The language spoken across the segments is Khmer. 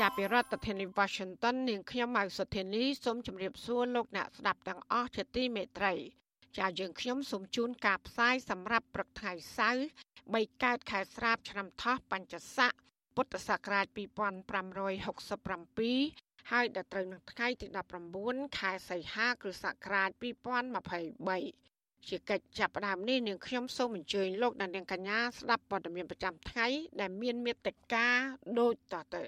ចាប់ពីរដ្ឋធានី Washington នាងខ្ញុំម៉ៅសុធានីសូមជម្រាបសួរលោកអ្នកស្ដាប់ទាំងអស់ជាទីមេត្រី ចាយើងខ្ញុំសូមជូនការផ្សាយសម្រាប់ព្រឹកថ្ងៃសៅរ៍3កើតខែស្រាបឆ្នាំថោះបัญចស័កពុទ្ធសករាជ2567ហើយដល់ត្រូវនឹងថ្ងៃទី19ខែសីហាគ្រិស្តសករាជ2023 ជាកិច្ចចាប់ផ្ដើមនេះនាងខ្ញុំសូមអញ្ជើញលោកអ្នកនាងកញ្ញាស្ដាប់ព័ត៌មានប្រចាំថ្ងៃដែលមានមេត្តាដូចតទៅ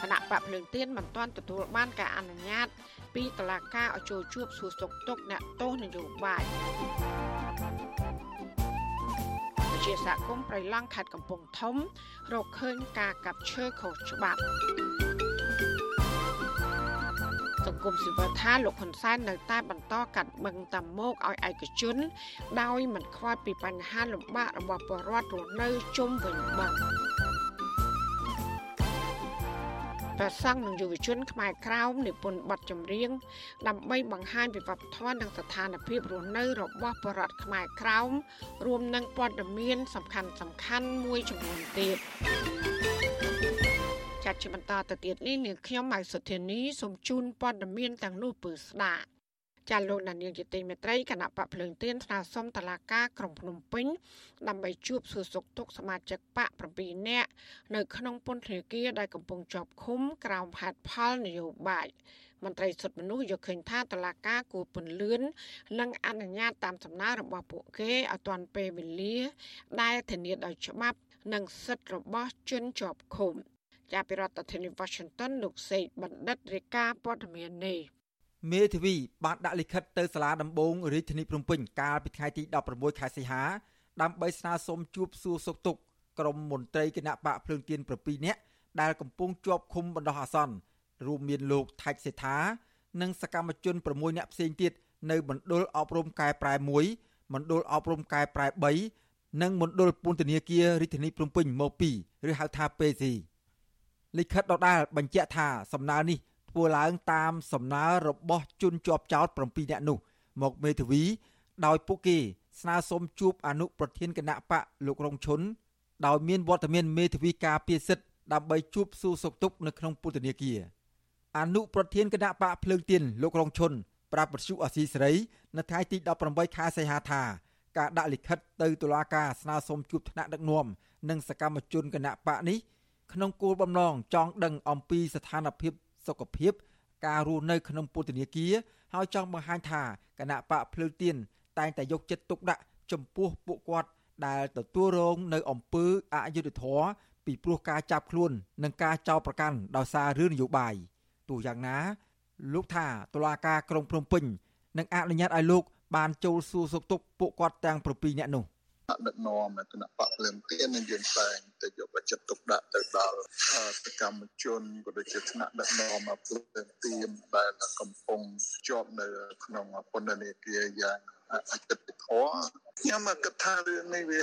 គណៈបកភ្លើងទៀនមិនទាន់ទទួលបានការអនុញ្ញាត ពីតុលាការឲ្យចូលជួបសួរសុខទុក្ខអ្នកទោសនយោបាយជាសហគមន៍ប្រៃឡង់ខេត្តកំពង់ធំរកឃើញការកាប់ឈើខុសច្បាប់ សង្គមស៊ីវិលថាលោកហ៊ុនសែននៅតែបន្តកាត់បឹងតាមកឲ្យឯកជន ដោយមិនខ្វល់ពីបញ្ហាលំបាករបស់ប្រជាពលរដ្ឋរស់នៅជុំវិញបឹងព្រះសង្ឃនិងយុវជនខ្មែរក្រោមនិពន្ធបទចម្រៀងដើម្បីបង្ហាញពីវប្បធម៌និងស្ថានភាពរស់នៅរបស់ប្រជាពលរដ្ឋខ្មែរក្រោមរួមនឹងព័ត៌មានសំខាន់សំខាន់មួយចំនួនទៀតចាត់ ជាបន្តទៅទៀតនេះនាងខ្ញុំម៉ៅសុធានីសូមជូនព័ត៌មានទាំងនោះពឺស្ដាប់ចាលោកនាយកជាទីមេត្រីគណៈបកភ្លើងទៀនស្នើសុំតឡាការក្រុងភ្នំពេញដើម្បីជួបសួរសុខទុក្ខសមាជិកបក7នាក់នៅក្នុងពន្ធនាគារដែលកំពុងជាប់ឃុំក្រោមហេតុផលនយោបាយមន្ត្រីសុទ្ធមនុស្សយកឃើញថាតឡាការគួរពន្លឿននិងអនុញ្ញាតតាមសំណើរបស់ពួកគេឲ្យទាន់ពេលវេលាដែលធានាដោយច្បាប់និងសិទ្ធិរបស់ជនជាប់ឃុំ ចាប់ពីរដ្ឋធានី Washington លោកសេកបណ្ឌិតរាយការណ៍ព័ត៌មាននេះមេធាវីបានដាក់លិខិតទៅសាលាដំបងរាជធានីភ្នំពេញកាលពីថ្ងៃទី16ខែសីហាដើម្បីស្នើសុំជួបសួរសុខទុក្ខក្រុមមន្ត្រីគណៈបកភ្លើងទៀន7នាក់ដែលកំពុងជាប់ឃុំបណ្ដោះអាសន្នរួមមានលោកថៃសេដ្ឋានិងសកម្មជន6នាក់ផ្សេងទៀតនៅមណ្ឌលអប់រំកែប្រែ1មណ្ឌលអប់រំកែប្រែ3និងមណ្ឌលពន្ធនាគាររាជធានីភ្នំពេញមក2ឬហៅថា PC លិខិតដដែលបញ្ជាក់ថាសំណើនេះធ្វើឡើងតាមសំណើរបស់ជនជាប់ចោត7នាក់នោះមកមេធាវីដោយពួកគេស្នើសុំជួបអនុប្រធានគណៈបកលោករងឈុនដោយមានវត្តមានមេធាវីការពារសិទ្ធិដើម្បីជួបសួរសុខទុក្ខនៅក្នុងពុទ្ធនាគារអនុប្រធានគណៈបកភ្លើងទៀនលោករងឈុនប្រាប់បទសុអសីសេរីនៅថ្ងៃទី18ខែសីហាថាការដាក់លិខិតទៅតុលាការស្នើសុំជួបថ្នាក់ដឹកនាំនិងសកម្មជនគណៈបកនេះ ក្នុងគោលបំណងចង់ដឹងអំពីស្ថានភាពសុខភាព ការរស់នៅក្នុងពុទ្ធនាគារហើយចង់បង្ហាញថាគណៈបកភ្លើងទៀនតែងតែយកចិត្តទុកដាក់ចំពោះពួកគាត់ដែលទទួលរងនៅអំពើអយុត្តិធម៌ពីព្រោះការចាប់ខ្លួន និងការចោទប្រកាន់ដោយសាររឿងនយោបាយទោះយ៉ាងណា លោកថាតុលាការក្រុងភ្នំពេញនឹងអនុញ្ញាតឲ្យលោកបានចូលសួរសុខទុក្ខពួកគាត់ទាំង7នាក់នោះ ដឹកនាំគណៈបកភ្លើងទៀននឹងយើងតែងតែយកចិត្តទុកដាក់ទៅដល់សកម្មជនក៏ដូចជាថ្នាក់ដឹកនាំភ្លើងទៀនដែលកំពុងជាប់នៅក្នុងពន្ធនាគារយ៉ាង អតិថិធម៌ខ្ញុំគិតថារឿងនេះវា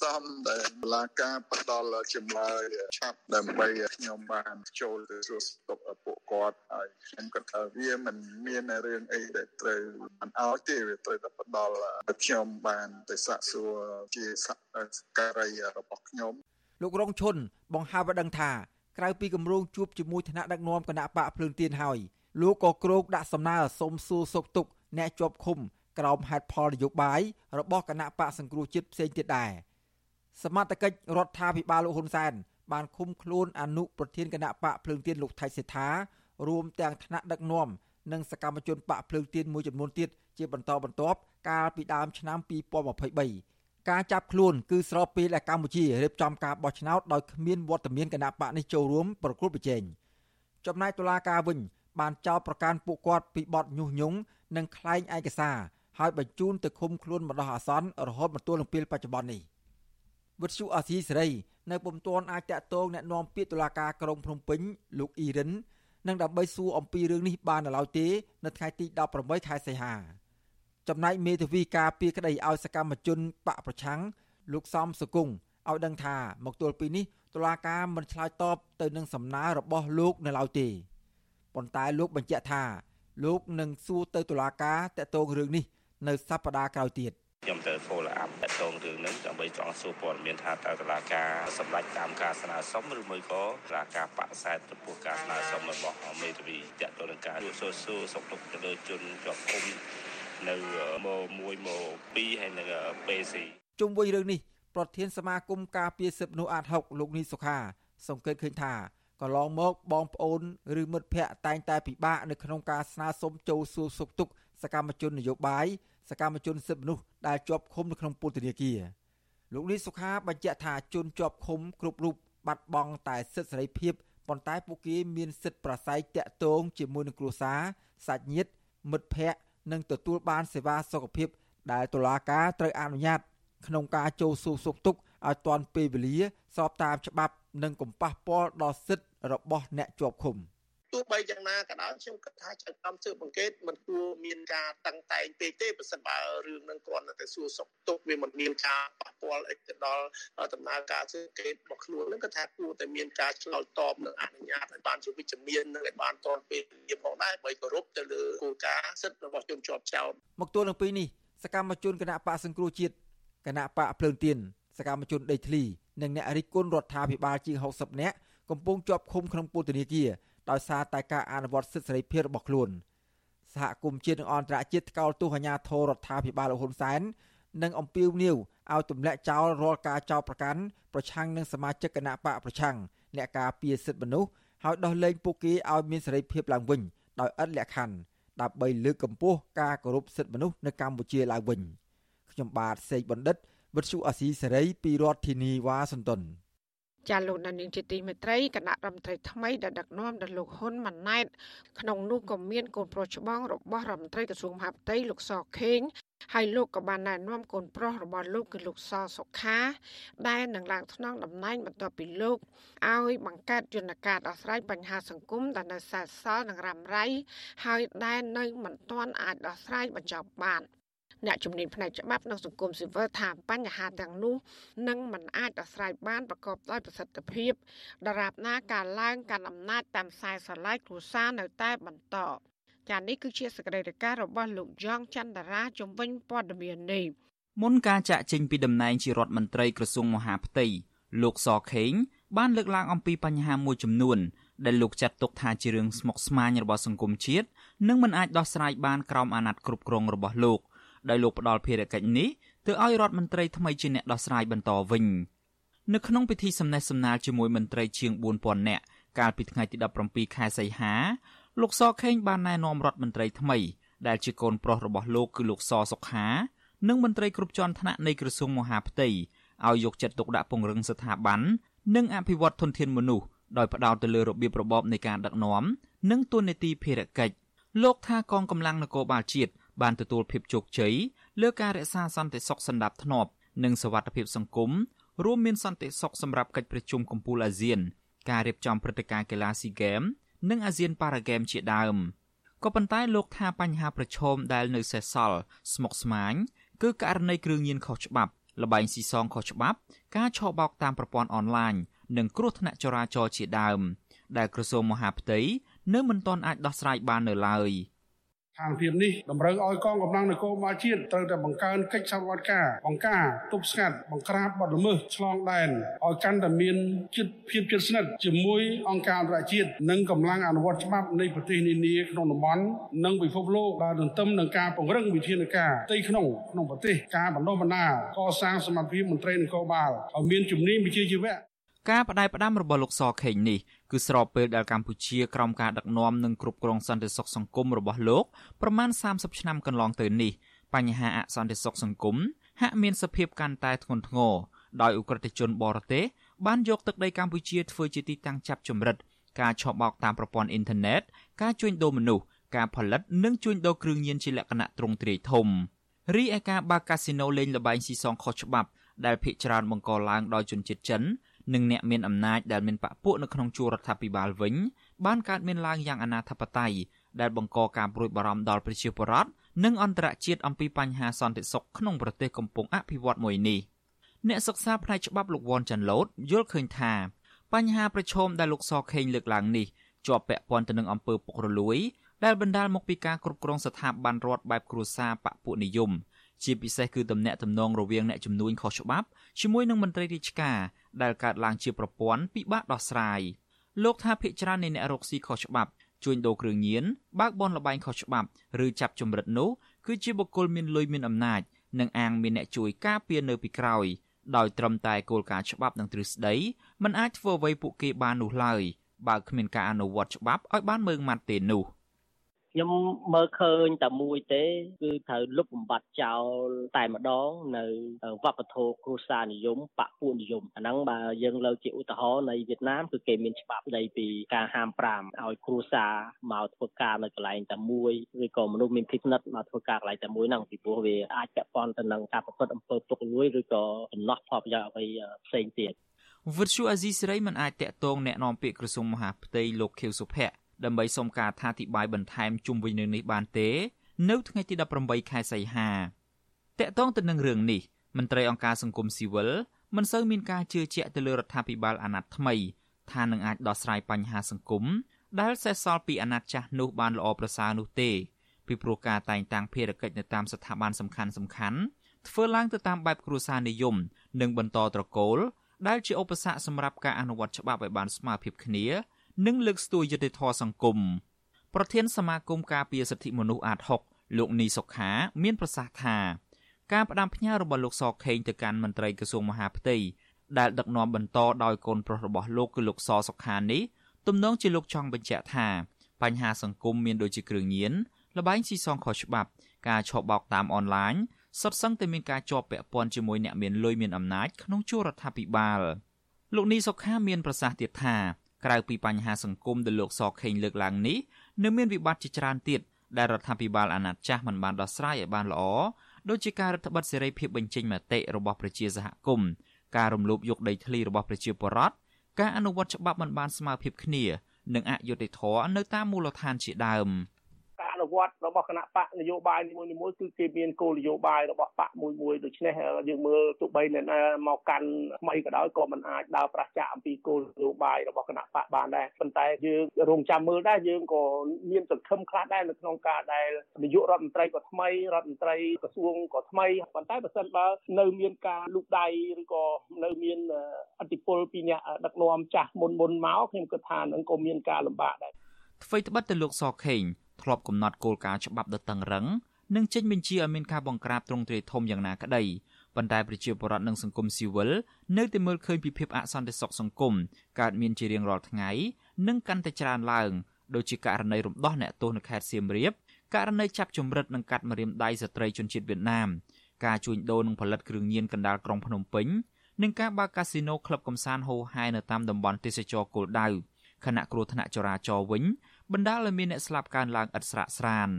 សមដែលបលាការផ្ដល់ចម្លើយឆាប់ដើម្បីខ្ញុំបានចូលទៅសួរសុខពួកគាត់ហើយខ្ញុំគិតថាវាមិនមានរឿងអីដែលត្រូវមិនអោយទេវាត្រូវតែផ្ដល់ខ្ញុំបានទៅសាកសួរជាសការីរបស់ខ្ញុំលោករងឈុនបង្ហើបឲ្យដឹងថាក្រៅពីគម្រោងជួបជាមួយថ្នាក់ដឹកនាំគណៈបកភ្លើងទៀនហើយលោកក៏គ្រោកដាក់សំណើសុំសួរសុខទុក្ខអ្នកជាប់ឃុំ ក្រោមហេតុផលនយោបាយរបស់គណៈបកសង្គ្រោះជាតិផ្សេងទៀតដែរសមត្ថកិច្ចរដ្ឋាភិបាលលោកហ៊ុនសែនបានឃុំខ្លួនអនុប្រធានគណៈបកភ្លើងទៀនលោកថៃសេដ្ឋារួមទាំងថ្នាក់ដឹកនាំនិងសកម្មជនបកភ្លើងទៀនមួយចំនួនទៀតជាបន្តបន្ទាប់កាលពីដើមឆ្នាំ2023ការចាប់ខ្លួនគឺស្របពេលដែលកម្ពុជារៀបចំការបោះឆ្នោតដោយគ្មានវត្តមានគណៈបកនេះចូលរួមប្រគល់ប្រជែងចំណែកតុលាការវិញបានចោទប្រកាន់ពួកគាត់ពីបទញុះញង់និងក្លែងឯកសារ ហើយបញ្ជូនទៅឃុំខ្លួនបណ្ដោះអាសន្នរហូតមកទល់នឹងពេលបច្ចុប្បន្ននេះវិទ្យុអាស៊ីសេរីនៅពុំទាន់អាចតាក់ទងแนะនាំពាក្យតុលាការក្រុងភ្នំពេញលោកអ៊ីរិន និងដើម្បីសួរអំពីរឿងនេះបាននៅឡើយទេនៅថ្ងៃទី18ខែសីហាចំណែកមេធាវីការពីក្តីឲ្យសកម្មជនបកប្រឆាំងលោកសំសុគង្គឲ្យដឹងថាមកទល់ពេលនេះតុលាការមិនឆ្លើយតបទៅនឹងសំណើរបស់លោកនៅឡើយទេប៉ុន្តែលោកបញ្ជាក់ថាលោកនឹងសួរទៅតុលាការតាក់ទងរឿងនេះ នៅសប្តាហ៍ក្រោយទៀតខ្ញុំទៅ follow up តតងរឿងនេះដើម្បីចង់សួរព័ត៌មានថាតើតុលាការសម្រេចតាមការស្នើសុំឬមួយក៏តុលាការបដិសេធចំពោះការស្នើសុំរបស់មេធាវីតតទៅនឹងការសួរសួរសុខទុក្ខទៅលើជនជាប់ឃុំនៅម៉1ម៉2ហើយនឹង PC ជុំវិញរឿងនេះប្រធានសមាគមការពារសិទ្ធិមនុស្សអាត6លោកនីសុខា សង្កេតឃើញថាកន្លងមកបងប្អូនឬមិត្តភ័ក្តិតែងតែពិបាកនៅក្នុងការស្នើសុំចូលសួរសុខទុក្ខសកម្មជននយោបាយ សកម្មជនសិទ្ធិមនុស្សដែលជាប់ឃុំនៅក្នុងពន្ធនាគារលោកនេះសុខាបញ្ជាក់ថាជនជាប់ឃុំគ្រប់រូបបាត់បង់តែសិទ្ធិសេរីភាពប៉ុន្តែពួកគេមានសិទ្ធិប្រស័យតាក់ទងជាមួយនឹងគ្រួសារសាច់ញាតិមិត្តភ័ក្តិនិងទទួលបានសេវាសុខភាព ដែលតុលាការត្រូវអនុញ្ញាត ក្នុងការចូលសួរសុខទុក្ខឲ្យទាន់ពេលវេលា ស្របតាមច្បាប់ និងកុំប៉ះពាល់ដល់សិទ្ធិរបស់អ្នកជាប់ឃុំ។ ទោះបីយ៉ាងណាក៏ដោយខ្ញុំគិតថាចៅក្រមស៊ើបអង្កេតមិនគួរមានការតឹងតែងពេកទេប្រសិនបើរឿងនឹងគ្រាន់តែសួរសុខទុក្ខវាមិនមានការប៉ះពាល់អីទៅដល់ដំណើរការស៊ើបអង្កេតរបស់ខ្លួននឹងក៏ថាគួរតែមានការឆ្លើយតបនិងអនុញ្ញាតឲ្យបានជាវិជ្ជមាននិងឲ្យបានទាន់ពេលវេលាផងដែរបើគោរពទៅលើគោលការណ៍សិទ្ធិរបស់ជនជាប់ចោតមកទល់នឹងពេលនេះសកម្មជនគណៈបកសង្គ្រោះជាតិគណៈបកភ្លើងទៀនសកម្មជនដេកធ្លីនិងអ្នករិះគន់រដ្ឋាភិបាលជាង60នាក់កំពុងជាប់ឃុំក្នុងពន្ធនាគារ ដោយសារតែការអនុវត្តសិទ្ធិសេរីភាពរបស់ខ្លួនសហគមន៍ជាតិនិងអន្តរជាតិថ្កោលទោសអាញាធររដ្ឋាភិបាលលោកហ៊ុនសែននិងអំពាវនាវឲ្យទម្លាក់ចោលរាល់ការចោទប្រកាន់ប្រឆាំងនឹងសមាជិកគណៈបកប្រឆាំងអ្នកការពារសិទ្ធិមនុស្សហើយដោះលែងពួកគេឲ្យមានសេរីភាពឡើងវិញដោយឥតលក្ខខណ្ឌដើម្បីលើកកម្ពស់ការគោរពសិទ្ធិមនុស្សនៅកម្ពុជាឡើងវិញខ្ញុំបាទសេកបណ្ឌិតវិទ្យុអាស៊ីសេរីពីរដ្ឋធានីវ៉ាស៊ីនតោន ចាលោកដានីងជាទីមេត្រីគណៈរដ្ឋមន្ត្រីថ្មីដែលដឹកនាំដោយលោកហ៊ុនម៉ាណែតក្នុងនោះក៏មានកូនប្រុសច្បងរបស់រដ្ឋមន្ត្រីក្រសួងមហាផ្ទៃលោកសខេងហើយលោកក៏បានណែនាំកូនប្រុសរបស់លោកគឺលោកសសុខា ដែលនឹងឡើងថ្នាក់តំណែងបន្ទាប់ពីលោកឲ្យបង្កើតយន្តការដោះស្រាយបញ្ហាសង្គមដែលនៅសេសសល់និងរ៉ាំរ៉ៃហើយដែលនៅមិនទាន់អាចដោះស្រាយបញ្ចប់បាន។ អ្នកជំនាញផ្នែកច្បាប់និងសង្គមស៊ីវិលថាបញ្ហាទាំងនោះនឹងមិនអាចដោះស្រាយបានប្រកបដោយប្រសិទ្ធភាពដរាបណាការឡើងកាន់អំណាចតាមខ្សែស្រឡាយគ្រួសារនៅតែបន្តចានេះគឺជាសកម្មភាពរបស់លោកយ៉ងច័ន្ទរាជំវិញព័ត៌មាននេះមុនការចាក់ចេញពីតំណែងជារដ្ឋមន្ត្រីក្រសួងមហាផ្ទៃលោកសខេង បានលើកឡើងអំពីបញ្ហាមួយចំនួនដែលលោកចាត់ទុកថាជារឿងស្មុគស្មាញរបស់សង្គមជាតិនិងមិនអាចដោះស្រាយបានក្រោមអាណត្តិគ្រប់គ្រងរបស់លោក ដោយលោកផ្ដាល់ភារកិច្ចនេះទៅឲ្យរដ្ឋមន្ត្រីថ្មីជាអ្នកដោះស្រាយបន្តវិញនៅក្នុងពិធីសម្ដែងសម្ណាលជាមួយមន្ត្រីជាង4000នាក់កាលពីថ្ងៃទី17ខែសីហាលោកសខេងបានណែនាំរដ្ឋមន្ត្រីថ្មីដែលជាកូនប្រុសរបស់លោកគឺលោកសសុខានិងមន្ត្រីគ្រប់ជាន់ថ្នាក់នៃក្រសួងមហាផ្ទៃឲ្យយកចិត្តទុកដាក់ពង្រឹងស្ថាប័ននិងអភិវឌ្ឍធនធានមនុស្សដោយផ្ដោតទៅលើរបៀបរបបនៃការដឹកនាំនិងទួនាទីភារកិច្ចលោកថាកងកម្លាំងនគរបាលជាតិ បានទទួលភាពជោគជ័យលើការរក្សាសន្តិសុខសណ្ដាប់ធ្នាប់និងសវត្ថិភាពសង្គមរួមមានសន្តិសុខសម្រាប់កិច្ចប្រជុំកំពូលអាស៊ាន ការរៀបចំព្រឹត្តិការណ៍កីឡាស៊ីហ្គេមនិងអាស៊ានប៉ារ៉ាហ្គេមជាដើមក៏ប៉ុន្តែលោកថាបញ្ហាប្រឈមដែលនៅសេសសល់ស្មុគស្មាញគឺករណីគ្រឿងញៀនខុសច្បាប់លបែងស៊ីសងខុសច្បាប់ ការឆបោកតាមប្រព័ន្ធអនឡាញនិងគ្រោះថ្នាក់ចរាចរណ៍ជាដើម ដែលក្រសួងមហាផ្ទៃនៅមិនទាន់អាចដោះស្រាយបាននៅឡើយ។ ស្ថានភាពនេះតម្រូវឲ្យកងកម្លាំងនគរបាលជាតិត្រូវតែបង្កើនកិច្ចសហប្រតិការបង្ការទប់ស្កាត់បង្ក្រាបបទល្មើសឆ្លងដែនឲ្យកាន់តែមានចិត្តភាពជិតស្និទ្ធជាមួយអង្គការអន្តរជាតិនិងកម្លាំងអនុវត្តច្បាប់នៃប្រទេសនានាក្នុងតំបន់និងពិភពលោកដែលទន្ទឹមនឹងការពង្រឹងវិធានការផ្ទៃក្នុងក្នុងប្រទេសការបណ្ដុះបណ្ដាលកសាងសមត្ថភាពមន្ត្រីនគរបាលឲ្យមានជំនាញវិជ្ជាជីវៈ ការបដិបដាមរបស់លោកសខេងនេះគឺស្របពេលដែលកម្ពុជាក្រោមការដឹកនាំនិងគ្រប់គ្រងសន្តិសុខសង្គមរបស់លោកប្រមាណ30ឆ្នាំកន្លងទៅនេះបញ្ហាអសន្តិសុខសង្គមហាក់មានសភាពកាន់តែធ្ងន់ធ្ងរដោយអ ுக ្រិតជនបរទេសបានយកទឹកដីកម្ពុជាធ្វើជាទីតាំងចាប់ចម្រិតការឆបោកតាមប្រព័ន្ធអ៊ីនធឺណិតការជួញដូរមនុស្សការផលិតនិងជួញដូរគ្រឿងញៀនជាលក្ខណៈទ្រង់ទ្រាយធំរីឯការបើកកាស៊ីណូលេងល្បែងស៊ីសងខុសច្បាប់ដែលភ្នាក់ច្រើនបង្កឡើងដោយជនជាតិចិន និងអ្នកមានអំណាចដែលមានបកពួកនៅក្នុងជួររដ្ឋាភិបាលវិញបានកើតមានឡើងយ៉ាងអនាធបត័យដែលបង្កការព្រួយបារម្ភដល់ប្រជាពលរដ្ឋនិងអន្តរជាតិអំពីបញ្ហាសន្តិសុខក្នុងប្រទេសកំពុងអភិវឌ្ឍមួយនេះអ្នកសិក្សាផ្នែកច្បាប់លោកវ៉ាន់ចាន់ឡូតយល់ឃើញថាបញ្ហាប្រឈមដែលលោកសខេងលើកឡើងនេះជាប់ពាក់ព័ន្ធទៅនឹងអំពើពុករលួយដែលបណ្ដាលមកពីការគ្រប់គ្រងស្ថាប័នរដ្ឋបែបគ្រួសារបពុនិយមជាពិសេសគឺទំនាក់ទំនងរវាងអ្នកជំនួញខុសច្បាប់ជាមួយនឹងមន្ត្រីរាជការ ដែលកើតឡើងជាប្រព័ន្ធពិបាកដោះស្រាយលោកថាភិកច្រើននៃអ្នករកស៊ីខុសច្បាប់ជួញដូរគ្រឿងញៀនបើកបនលបែងខុសច្បាប់ឬចាប់ចម្រិតនោះគឺជាបុគ្គលមានលុយមានអំណាចនិងអាងមានអ្នកជួយការពារនៅពីក្រោយដោយត្រឹមតែគោលការណ៍ច្បាប់និងទ្រឹស្ដីมันអាចធ្វើអ្វីពួកគេបាននោះឡើយបើគ្មានការអនុវត្តច្បាប់ឲ្យបានមើងម៉ាត់ទេនោះ។ ខ្ញុំមើលឃើញតែមួយទេគឺត្រូវលុបបំបាត់ចោលតែម្ដងនៅវប្បធម៌គ្រួសារនិយមបពុនិយមអាហ្នឹងបើយើងលើកជាឧទាហរណ៍នៃវៀតណាមគឺគេមានច្បាប់ស្ដីពីការហាម5ឲ្យគ្រួសារមកធ្វើការនៅកន្លែងតែមួយឬក៏មនុស្សមានភិនិតមកធ្វើការកន្លែងតែមួយហ្នឹងពីព្រោះវាអាចពាក់ព័ន្ធទៅនឹងការប្រព្រឹត្តអំពើពុករលួយឬក៏ដំណោះផលប្រយោជន៍អ្វីផ្សេងទៀតវិទ្យុអាស៊ីសេរីមិនអាចតាក់ទងแนะនាំពាក្យក្រសួងមហាផ្ទៃលោកខៀវសុភ័ក្រ ដើម្បីសុំការអធិប្បាយបន្ថែមជុំវិញរឿងនេះបានទេ នៅថ្ងៃទី18ខែសីហាតកតងទៅនឹងរឿងនេះមន្ត្រីអង្គការសង្គមស៊ីវិលមិនសូវមានការជឿជាក់ទៅលើរដ្ឋាភិបាលអាណត្តិថ្មីថានឹងអាចដោះស្រាយបញ្ហាសង្គមដែលសេសសល់ពីអាណត្តិចាស់នោះបានល្អប្រសើរនោះទេពីព្រោះការតែងតាំងភារកិច្ចនៅតាមស្ថាប័នសំខាន់សំខាន់ធ្វើឡើងទៅតាមបែបគ្រួសារនិយម និងបន្តត្រកូលដែលជាឧបសគ្គសម្រាប់ការអនុវត្តច្បាប់ឲ្យបានស្មើភាពគ្នា និងលើកស្ទួយយុត្តិធម៌សង្គមប្រធានសមាគមការពារសិទ្ធិមនុស្សអាត6លោកនីសុខា មានប្រសាសន៍ថាការផ្ដាំផ្ញើរបស់លោកសខេងទៅកាន់មន្ត្រីក្រសួងមហាផ្ទៃដែលដឹកនាំបន្តដោយកូនប្រុសរបស់លោកគឺលោកសសុខានេះទំនងជាលោកចង់បញ្ជាក់ថាបញ្ហាសង្គមមានដូចជាគ្រឿងញៀនលបែងស៊ីសងខុសច្បាប់ ការឆបោកតាមអនឡាញសុទ្ធសឹងតែមានការជាប់ពាក់ព័ន្ធជាមួយអ្នកមានលុយមានអំណាចក្នុងជួររដ្ឋាភិបាលលោកនីសុខាមានប្រសាសន៍ទៀតថា ក្រៅពីបញ្ហាសង្គមដែលលោកសខេងលើកឡើងនេះនៅមានវិបត្តិជាច្រើនទៀតដែលរដ្ឋាភិបាលអាណត្តិចាស់មិនបានដោះស្រាយឲ្យបានល្អដូចជាការរដ្ឋបတ်សេរីភាពបញ្ចេញមតិរបស់ប្រជាសហគមន៍ការរំលោភយកដីធ្លីរបស់ប្រជាពលរដ្ឋការអនុវត្តច្បាប់មិនបានស្មើភាពគ្នា និងអយុត្តិធម៌នៅតាមមូលដ្ឋានជាដើម។អ នុវត្តរបស់គណៈបកនយោបាយនីមួយៗគឺគេមានគោលនយោបាយរបស់បកមួយមួយដូច្នេះយើងមើលទោះបីអ្នកណាមកកាន់ថ្មីក៏ដោយក៏មិនអាចដើរប្រឆាចអំពីគោលនយោបាយរបស់គណៈបកបានដែរប៉ុន្តែយើងរងចាំមើលដែរយើងក៏មានសង្ឃឹមខ្លះដែរនៅក្នុងការដែលនាយករដ្ឋមន្ត្រីក៏ថ្មីរដ្ឋមន្ត្រីក្រសួងក៏ថ្មីប៉ុន្តែបើសិនបើនៅមានការលូកដៃឬក៏នៅមានអធិបុលពីអ្នកដឹកនាំចាស់មុនមុនមកខ្ញុំគិតថានឹងក៏មានការលំបាកដែរអ្វីត្បិតទៅលោកសខេង ធ្លាប់កំណត់គោលការណ៍ច្បាប់ដ៏តឹងរឹងនិងចេញបញ្ជាឲ្យមានការបង្ក្រាបទ្រង់ទ្រាយធំយ៉ាងណាក្តីប៉ុន្តែប្រជាពលរដ្ឋនិងសង្គមស៊ីវិលនៅតែមើលឃើញពីភាពអសន្តិសុខសង្គមកើតមានជារៀងរាល់ថ្ងៃនិងកាន់តែច្រើនឡើងដូចជាករណីរំដោះអ្នកទោសនៅខេត្តសៀមរាបករណីចាប់ចម្រិតនិងកាត់ម្រាមដៃស្ត្រីជនជាតិវៀតណាមការជួញដូរនិងផលិតគ្រឿងញៀនកណ្ដាលក្រុងភ្នំពេញនិងការបើកកាស៊ីណូក្លឹបកំសាន្តហូហែនៅតាមតំបន់ទេសចរគោលដៅខណៈគ្រោះថ្នាក់ចរាចរណ៍វិញ បណ្ដាលឲ្យមានអ្នកស្លាប់កើនឡើងឥតស្រាកស្រាន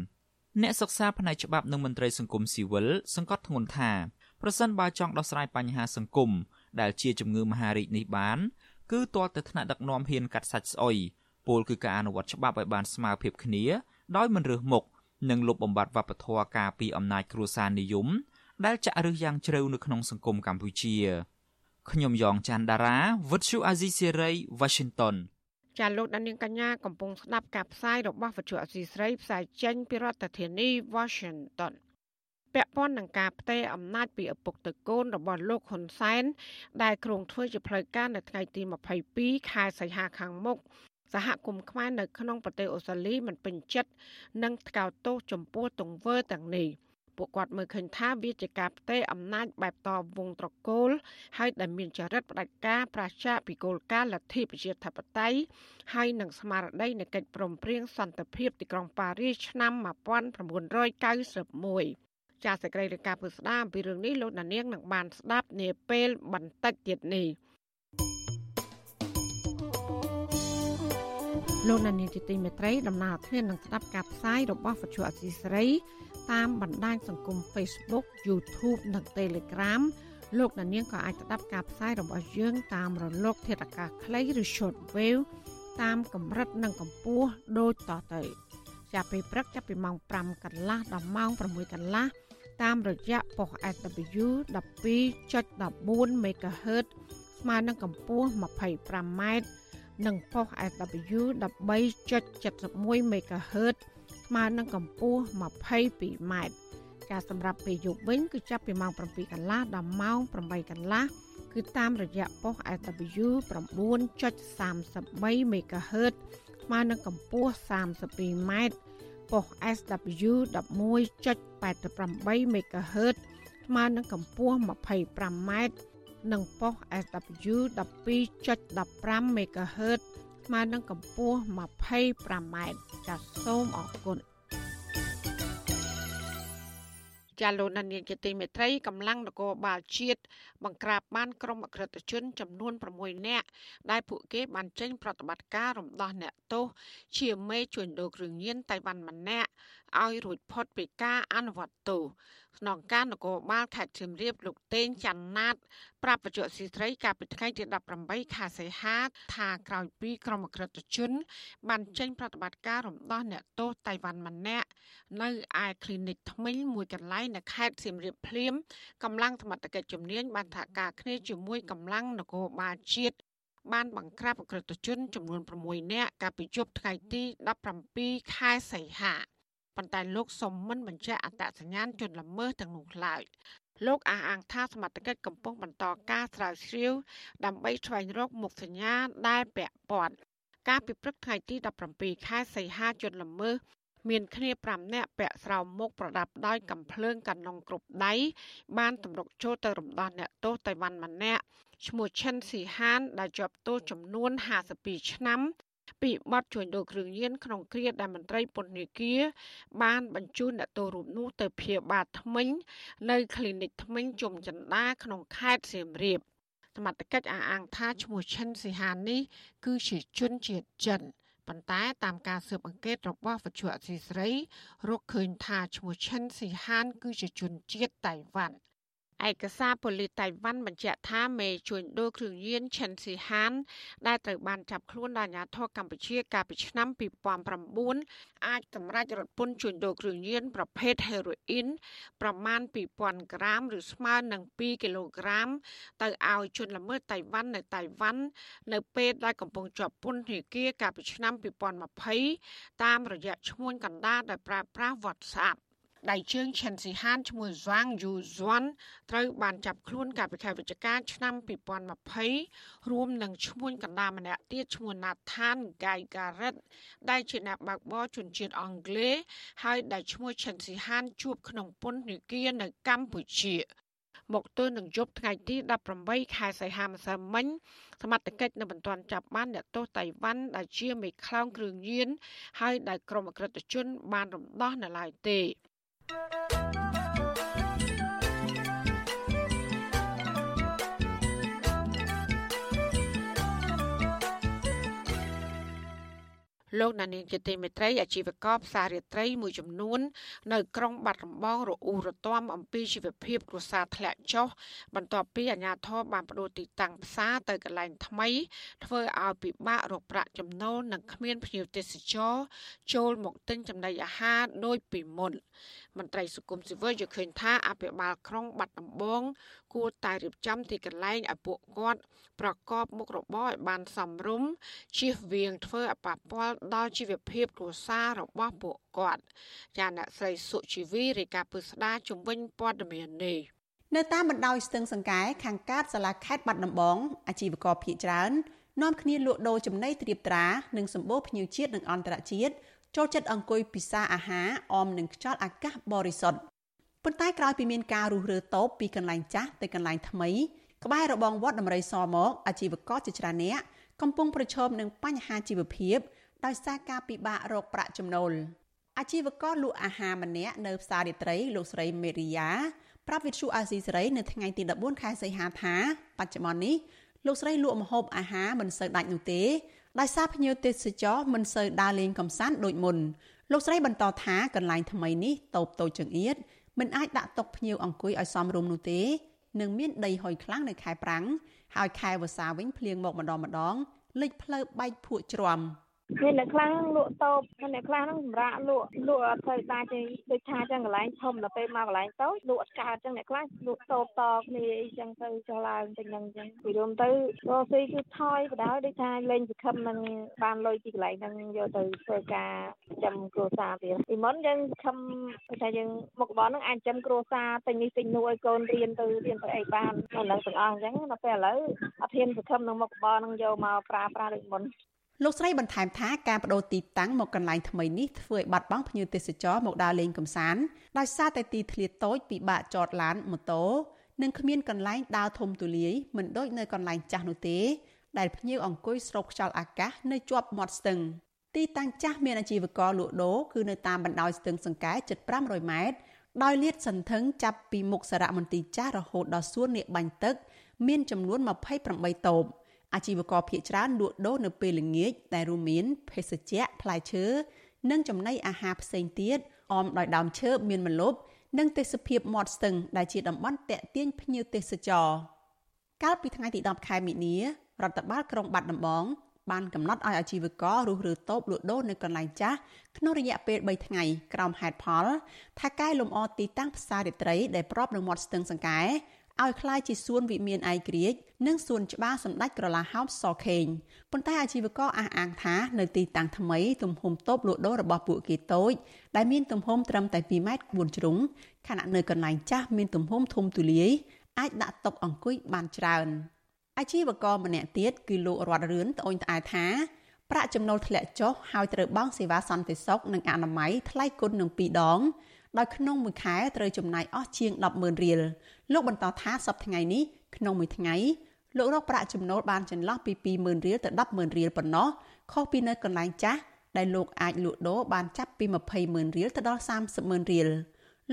អ្នកសិក្សាផ្នែកច្បាប់និងមន្ត្រីសង្គមស៊ីវិលសង្កត់ធ្ងន់ថាប្រសិនបើចង់ដោះស្រាយបញ្ហាសង្គមដែលជាជំងឺមហារីកនេះបានគឺទាល់តែថ្នាក់ដឹកនាំហ៊ានកាត់សាច់ស្អុយពលគឺការអនុវត្តច្បាប់ឲ្យបានស្មើភាពគ្នាដោយមិនរើសមុខនិងលុបបំបាត់វប្បធម៌ការពីអំណាចគ្រួសារនិយមដែលចាក់ឫសយ៉ាងជ្រៅនៅក្នុងសង្គមកម្ពុជាខ្ញុំយ៉ងច័ន្ទដារាវិទ្យុអាស៊ីសេរី Washington ចាលោកដានៀងកញ្ញាកំពុងស្ដាប់ការផ្សាយរបស់វិទ្យុអសីស្រីផ្សាយចេញពីរដ្ឋធានី Washington ពាក់ព័ន្ធនឹងការផ្ទេរអំណាចពីឪពុកទៅកូនរបស់លោកហ៊ុនសែនដែលគ្រោងធ្វើជាផ្លូវការនៅថ្ងៃទី22ខែសីហាខាងមុខសហគមន៍ខ្មែរនៅក្នុងប្រទេសអូស្ត្រាលីមិនពេញចិត្តនឹងថ្កោលទោសចំពោះទង្វើទាំងនេះ។ ពួកគាត់មើលឃើញថាវាជាការផ្ទេរអំណាចបែបតវងត្រកូល ហើយដែលមានចរិតផ្ដាច់ការប្រឆាចពីគោលការណ៍លទ្ធិប្រជាធិបតេយ្យហើយនឹងស្មារតីនៃកិច្ចព្រមព្រៀងសន្តិភាពទីក្រុងប៉ារីសឆ្នាំ1991ចាសសេចក្តីរាយការណ៍ពុស្ដាអំពីរឿងនេះលោកដានៀងនឹងបានស្ដាប់នាពេលបន្តិចទៀតនេះលោកនានីជាទីមេត្រីដំណើរធាននឹងស្ដាប់ការផ្សាយរបស់វិទ្យុអសីស្រី តាមបណ្ដាញសង្គម Facebook YouTube និង Telegram លោកអ្នកនាងក៏អាចស្ដាប់ការផ្សាយរបស់យើងតាមរលក ធាតុអាកាសខ្លីឬ Shortwave តាមកម្រិតនិងកម្ពស់ដូចតទៅចាប់ពីព្រឹកចាប់ពីម៉ោង5កន្លះដល់ម៉ោង6កន្លះតាមរយៈប៉ុស SW 12.14 MHz ស្មើនឹងកម្ពស់ 25m និងប៉ុស SW 13.71 MHz ស្មើនឹងកម្ពស់ 22m ការសម្រាប់ពេលយប់វិញគឺចាប់ពីម៉ោង7កន្លះដល់ម៉ោង8កន្លះគឺតាមរយៈប៉ុស SW 9.33 MHz ស្មើនឹងកម្ពស់ 32m ប៉ុស SW 11.88 MHz ស្មើនឹងកម្ពស់ 25m និងប៉ុស SW 12.15 MHz ស្មើនឹងកម្ពស់ 25m ចាសសូមអរគុណចាលោកនានីជាទីមេត្រីកម្លាំងនគរបាលជាតិបង្ក្រាបបានក្រុមអក្រិតជនចំនួន6នាក់ដែលពួកគេបានចេញប្រតិបត្តិការរំដោះអ្នកទោសជាមេជួញដូរគ្រឿងញៀនតៃវ៉ាន់ម្នាក់ ឲ្យរួចផុតពីការអនុវត្តទោសក្នុងការនគរបាលខេត្តសៀមរាបលោកតេងច័ន្ទណាត ប្រាប់បច្ចុប្បន្នស៊ីស្រីកាលពីថ្ងៃទី18ខែសីហាថាក្រោយពីក្រុមអក្រិតជន បានចេញប្រតិបត្តិការរំដោះអ្នកទោសតៃវ៉ាន់ម្នាក់នៅឯ clinic ថ្មីមួយកន្លែងនៅខេត្តសៀមរាបភ្លាមកម្លាំងសមត្ថកិច្ចជំនាញបានថាការគ្នាជាមួយកម្លាំងនគរបាលជាតិបានបង្ក្រាបអក្រិតជនចំនួន6នាក់កាលពីយប់ថ្ងៃទី17ខែសីហា ប៉ុន្តែលោកសុំមិនបញ្ជាក់អត្តសញ្ញាណជនល្មើសទាំងនោះឡើយលោកអះអាងថាសមត្ថកិច្ចកំពុងបន្តការស្រាវជ្រាវដើម្បីស្វែងរកមុខសញ្ញាដែលពាក់ព័ន្ធការពិព្រឹកថ្ងៃទី17ខែសីហាជនល្មើសមានគ្នា5នាក់ពាក់ស្រោមមុខប្រដាប់ដោយកំភ្លើងកាណុងគ្រប់ដៃបានទម្រុកចូលទៅរំដោះអ្នកទោសតៃវ៉ាន់ម្នាក់ឈ្មោះឈិនស៊ីហានដែលជាប់ទោសចំនួន52ឆ្នាំ ពីបទជួញដូរគ្រឿងញៀនក្នុងគ្រាដែលមន្ត្រីពន្ធនាគារបានបញ្ជូនអ្នកទោសរូបនោះទៅព្យាបាលថ្មិញនៅគ្លីនិកថ្មិញជុំចន្ទាក្នុងខេត្តសៀមរាបសមត្ថកិច្ចអះអាងថាឈ្មោះឈិនស៊ីហាននេះគឺជាជនជាតិចិនប៉ុន្តែតាមការស៊ើបអង្កេតរបស់វិទ្យុអសីស្រីរកឃើញថាឈ្មោះឈិនស៊ីហាន គឺជាជនជាតិតៃវ៉ាន់ ឯកសារប៉ូលីសតៃវ៉ាន់បញ្ជាក់ថាមេជួញដូរគ្រឿងញៀនឆិនស៊ីហាន ដែលត្រូវបានចាប់ខ្លួនដោយអាជ្ញាធរកម្ពុជាកាលពីឆ្នាំ2009អាចសម្រេចរត់ពន្ធជួញដូរគ្រឿងញៀនប្រភេទហេរ៉ូអ៊ីនប្រមាណ2000ក្រាមឬស្មើនឹង2គីឡូក្រាម ទៅឲ្យជនល្មើសតៃវ៉ាន់នៅតៃវ៉ាន់នៅពេលដែលកំពុងជាប់ពន្ធនាគារកាលពីឆ្នាំ2020តាមរយៈឈ្មួញកណ្ដាលដោយប្រើប្រាស់ WhatsApp ដៃជើងឈិនស៊ីហានឈ្មោះហ្វាងយូហ្សុនត្រូវបានចាប់ខ្លួនកាលពីខែវិច្ឆិកាឆ្នាំ2020រួមនឹងឈ្មោះកណ្ដាលម្នាក់ទៀតឈ្មោះណាថានហ្គៃការ៉ិតដែលជាអ្នកបើកបរជនជាតិអង់គ្លេសហើយដែលឈ្មោះឈិនស៊ីហានជួបក្នុងពន្ធនាគារនៅកម្ពុជាមកទល់នឹងយប់ថ្ងៃទី18ខែសីហាម្សិលមិញសមត្ថកិច្ចនៅមិនទាន់ចាប់បានអ្នកទោសតៃវ៉ាន់ដែលជាមេខ្លោងគ្រឿងញៀនហើយដែលក្រុមអក្រិតជនបានរំដោះនៅឡើយទេ លោកណានីជាទីមេត្រីអាជីវករផ្សាររាត្រីមួយចំនួន នៅក្រុងបាត់ដំបងរអ៊ូរទាំអំពីជីវភាពគ្រួសារធ្លាក់ចុះបន្ទាប់ពីអាជ្ញាធរបានបដូរទីតាំងផ្សារទៅកន្លែងថ្មី ធ្វើឲ្យពិបាករកប្រាក់ចំណូលនិងគ្មានភ្ញៀវទេសចរចូលមកទិញចំណីអាហារដូចពីមុនមន្ត្រីសង្គមស៊ីវិលយល់ឃើញថាអភិបាលក្រុងបាត់ដំបង គួរតែរៀបចំទីកន្លែងឲ្យពួកគាត់ប្រកបមុខរបរឲ្យបានសមរម្យជៀសវាងធ្វើឲ្យប៉ះពាល់ដល់ជីវភាពគ្រួសាររបស់ពួកគាត់ចាអ្នកស្រីសុជីវីរាយការណ៍ពឹស្ដាជំវិញព័ត៌មាននេះនៅតាមបណ្ដោយស្ទឹងសង្កែខាងកើតសាលាខេត្តបាត់ដំបងអាជីវករភៀកច្រើននាំគ្នាលក់ដូរចំណីត្រៀបត្រានិងសម្បូរភ្ញៀវជាតិនិងអន្តរជាតិ ចូលចិត្តអង្គុយពិសាអាហារអមនឹងខ្យល់អាកាសបរិសុទ្ធប៉ុន្តែក្រោយពីមានការរុះរើតូបពីកន្លែងចាស់ទៅកន្លែងថ្មីក្បែររបងវត្តដំរីសមកអាជីវករជាច្រើនអ្នកកំពុងប្រឈមនឹងបញ្ហាជីវភាពដោយសារការពិបាករកប្រាក់ចំណូលអាជីវករលក់អាហារម្នាក់នៅផ្សាររាត្រីលោកស្រីមេរីយ៉ាប្រាប់វិទ្យុអាស៊ីសេរីនៅថ្ងៃទី14ខែសីហាថាបច្ចុប្បន្ននេះលោកស្រីលក់ម្ហូបអាហារមិនសូវដាច់នោះទេ ដោយសារភ្ញៀវទេសចរមិនសូវដើរលេងកំសាន្តដូចមុនលោកស្រីបន្តថាកន្លែងថ្មីនេះតូបតូចចង្អៀតមិនអាចដាក់តុភ្ញៀវអង្គុយឲ្យសមរម្យនោះទេនឹងមានដីហុយខ្លាំងនៅខែប្រាំងហើយខែវស្សាវិញភ្លៀងមកម្ដងម្ដងលេចផ្លូវបែកភក់ជ្រាំ មានអ្នកខ្លះលក់តូបហើយអ្នកខ្លះហ្នឹងសម្រាប់លក់លក់អត់ទៅដាច់ទេដូចថាចឹងកន្លែងធំដល់ពេលមកកន្លែងតូចលក់អត់កើតចឹងអ្នកខ្លះលក់តូបតគ្នាអីចឹងទៅចុះឡើងទៅហ្នឹងចឹងពីរួមទៅរកស៊ីគឺថយបដ ாய் ដូចថាលេងសង្ឃឹមនឹងបានលុយពីកន្លែងហ្នឹងយកទៅធ្វើការចាំគ្រួសារទៀតពីមុនយើងសង្ឃឹមថាយើងមុខរបរហ្នឹងអាចចាំគ្រួសារទិញនេះទិញនោះឲ្យកូនរៀនទៅរៀនទៅអីបាននៅនឹងទាំងអស់អញ្ចឹងដល់ពេលឥឡូវអត់ហ៊ានសង្ឃឹមនឹងមុខរបរហ្នឹងយកមកប្រើប្រាស់ដូចមុន លោកស្រីបន្ថែមថាការបដូរទីតាំងមកកន្លែងថ្មីនេះធ្វើឲ្យបាត់បង់ភ្ញៀវទេសចរមកដើរលេងកម្សាន្តដោយសារតែទីធ្លាតូចពិបាកចតឡានម៉ូតូនិងគ្មានកន្លែងដើរធំទូលាយមិនដូចនៅកន្លែងចាស់នោះទេដែលភ្ញៀវអង្គុយស្រូបខ្យល់អាកាសនៅជាប់មាត់ស្ទឹងទីតាំងចាស់មានអាជីវករលក់ដូរគឺនៅតាមបណ្ដោយស្ទឹងសង្កែជិត500ម៉ែត្រដោយលាតសន្ធឹងចាប់ពីមុខសារមន្ទីរចាស់រហូតដល់សួននាគបាញ់ទឹក មានចំនួន28តូប អាជីវករភៀកច្រើនលក់ដូរនៅពេលល្ងាចដែលរួមមានភេសជ្ជៈផ្លែឈើនិងចំណីអាហារផ្សេងទៀតអមដោយដើមឈើមានម្លប់និងទេសភាពមាត់ស្ទឹងដែលជាតំបន់តាក់ទាញភ្ញៀវទេសចរកាលពីថ្ងៃទី10ខែមិនិនារដ្ឋបាលក្រុងបាត់ដំបងបានកំណត់ឲ្យអាជីវកររុះរើតូបលក់ដូរនៅកន្លែងចាស់ក្នុងរយៈពេល3ថ្ងៃក្រោមហេតុផល ថាកែលម្អទីតាំងផ្សាររាត្រីដែលប្របនឹងមាត់ស្ទឹងសង្កែ ឲ្យคล้ายជាសួនវិមានឯករាជ្យនិងសួនច្បារសម្ដេចក្រឡាហោមសខេងប៉ុន្តែអាជីវករអះអាងថានៅទីតាំងថ្មីទំហំតូបលក់ដូររបស់ពួកគេតូចដែលមានទំហំត្រឹមតែ2ម៉ែត្រ4ជ្រុងខណៈនៅកន្លែងចាស់មានទំហំធំទូលាយអាចដាក់តុអង្គុយបានច្រើនអាជីវករម្នាក់ទៀតគឺលោករតរឿនត្អូញត្អែថាប្រាក់ចំណូលធ្លាក់ចុះហើយត្រូវបង់សេវាសន្តិសុខនិងអនាម័យថ្លៃគុណនឹង2ដង ដោយក្នុងមួយខែត្រូវចំណាយអស់ជាង100,000រៀលលោកបន្តថាសប្តាហ៍ថ្ងៃនេះក្នុងមួយថ្ងៃលោករកប្រាក់ចំណូលបានចន្លោះពី20,000រៀលទៅ10,000រៀលប៉ុណ្ណោះខុសពីនៅកន្លែងចាស់ដែលលោកអាចលក់ដូរបានចាប់ពី20,000រៀលទៅដល់30,000រៀល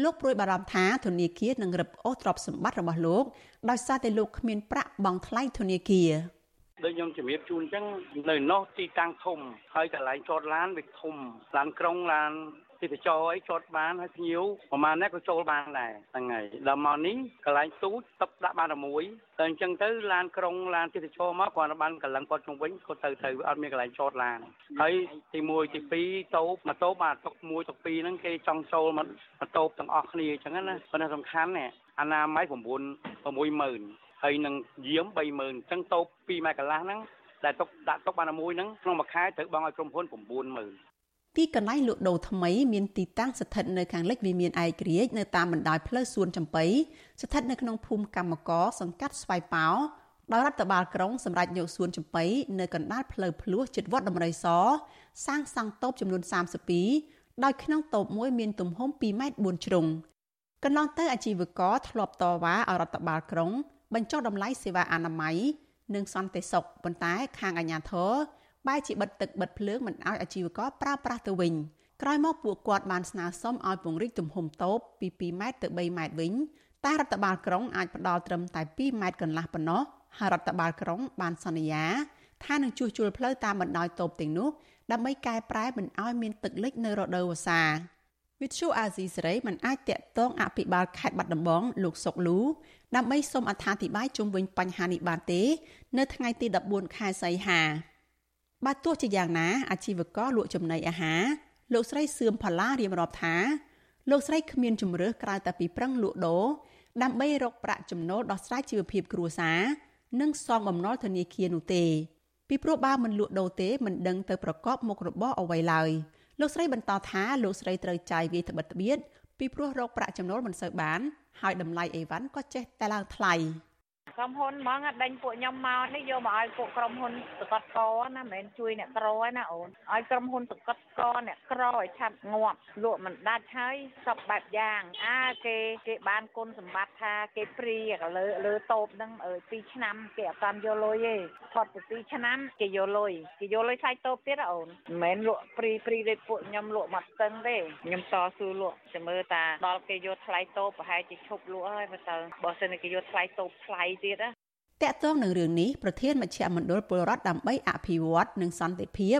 លោកព្រួយបារម្ភថាធនាគារនឹងរឹបអូសទ្រព្យសម្បត្តិរបស់លោកដោយសារតែលោកគ្មានប្រាក់បង់ថ្លៃធនាគារដូចខ្ញុំជំរាបជូនអញ្ចឹងនៅនោះទីតាំងធំហើយកន្លែងចតឡានវាធំឡានក្រុងឡាន ទេសចរអីចតបានហើយភ្ញៀវប្រហែលនេះក៏ចូលបានដែរហ្នឹងហើយដល់មកនេះកន្លែងទូចទឹកដាក់បានតែមួយតែអញ្ចឹងទៅឡានក្រុងឡានទេសចរមកគាត់បានកន្លងគាត់ជុំវិញគាត់ទៅទៅអត់មានកន្លែងចតឡានហើយទី1ទី2តូបមកតូបបាទតុក1តុក2ហ្នឹងគេចង់ចូលមកមកតូបទាំងអស់គ្នាអញ្ចឹងណាប៉ុន្តែសំខាន់ណាអាណាម័យ9 60000ហើយនឹងយាម30000អញ្ចឹងតូប2ម៉ែកន្លះហ្នឹងដែលទុកដាក់ទុកបានមួយហ្នឹងក្នុងមួយខែត្រូវបង់ឲ្យក្រុមហ៊ុន90000 ទីកន្លែងលក់ដូរថ្មីមានទីតាំងស្ថិតនៅខាងលិចវិមានឯករាជ្យនៅតាមបណ្ដោយផ្លូវសួនចំបៃស្ថិតនៅក្នុងភូមិកម្មករសង្កាត់ស្វាយប៉ោដោយរដ្ឋបាលក្រុងសម្រាប់យកសួនចំបៃនៅកណ្ដាលផ្លូវភ្លោះជិតវត្តដំរីសសាងសង់តូបចំនួន32ដោយក្នុងតូបមួយមានទំហំ2ម៉ែត្រ4ជ្រុងកន្លងទៅអាជីវករធ្លាប់តវ៉ាឲ្យរដ្ឋបាលក្រុងបញ្ចុះតម្លៃសេវាអនាម័យនិងសន្តិសុខប៉ុន្តែខាងអាជ្ញាធរ បែរជាបិទទឹកបិទភ្លើងមិនឲ្យអាជីវករប្រើប្រាស់ទៅវិញក្រោយមកពួកគាត់បានស្នើសុំឲ្យពង្រីកទំហំតូបពី2ម៉ែត្រទៅ3ម៉ែត្រវិញតែរដ្ឋបាលក្រុងអាចផ្ដល់ត្រឹមតែ2ម៉ែត្រកន្លះប៉ុណ្ណោះហើយរដ្ឋបាលក្រុងបានសន្យាថានឹងជួសជុលផ្លូវតាមបណ្ដោយតូបទាំងនោះដើម្បីកែប្រែមិនឲ្យមានទឹកលិចនៅរដូវវស្សាវិទ្យុអាស៊ីសេរីមិនអាចតាក់ទងអភិបាលខេត្តបាត់ដំបងលោកសុកលូដើម្បីសូមអត្ថាធិប្បាយជុំវិញបញ្ហានេះបានទេ នៅថ្ងៃទី14ខែសីហា បើទោះជាយ៉ាងណាអាជីវករលក់ចំណីអាហារលោកស្រីសឿមផល្លារៀបរាប់ថាលោកស្រីគ្មានជំរើសក្រៅតែពីប្រឹងលក់ដូរដើម្បីរកប្រាក់ចំណូលដោះស្រាយជីវភាពគ្រួសារនិងសងបំណុលធនាគារនោះទេពីព្រោះបើមិនលក់ដូរទេមិនដឹងទៅប្រកបមុខរបរអ្វីឡើយលោកស្រីបន្តថាលោកស្រីត្រូវចាយវាយត្បិតត្បៀតពីព្រោះរកប្រាក់ចំណូលមិនសូវបាន ហើយតម្លៃអីវ៉ាន់ក៏ចេះតែឡើងថ្លៃ។ ក្រុមហ៊ុនហ្មងដេញពួកខ្ញុំមកនេះយកមកឲ្យពួកក្រុមហ៊ុនសកតកណាមិនមែនជួយអ្នកក្រឯណាអូនឲ្យក្រុមហ៊ុនសកតកអ្នកក្រឲ្យឆាប់ងាប់លក់មិនដាច់ហើយសពបែបយ៉ាងអាគេគេបានគុណសម្បត្តិថាគេព្រីលើលើតូបហ្នឹងអើ2ឆ្នាំគេអត់តាមយកលុយទេផុតទៅ2ឆ្នាំគេយកលុយគេយកលុយសាច់តូបទៀតអូនមិនមែនលក់ព្រីព្រីដូចពួកខ្ញុំលក់មកស្ទឹងទេខ្ញុំតស៊ូលក់ចាំមើលតាដល់គេយកថ្លៃតូបប្រហែលជាឈប់លក់ហើយមើលទៅបើសិនគេយកថ្លៃតូបថ្លៃទៀតណាតកតងនឹងរឿងនេះប្រធានមជ្ឈមណ្ឌលពលរដ្ឋដើម្បីអភិវឌ្ឍនិងសន្តិភាព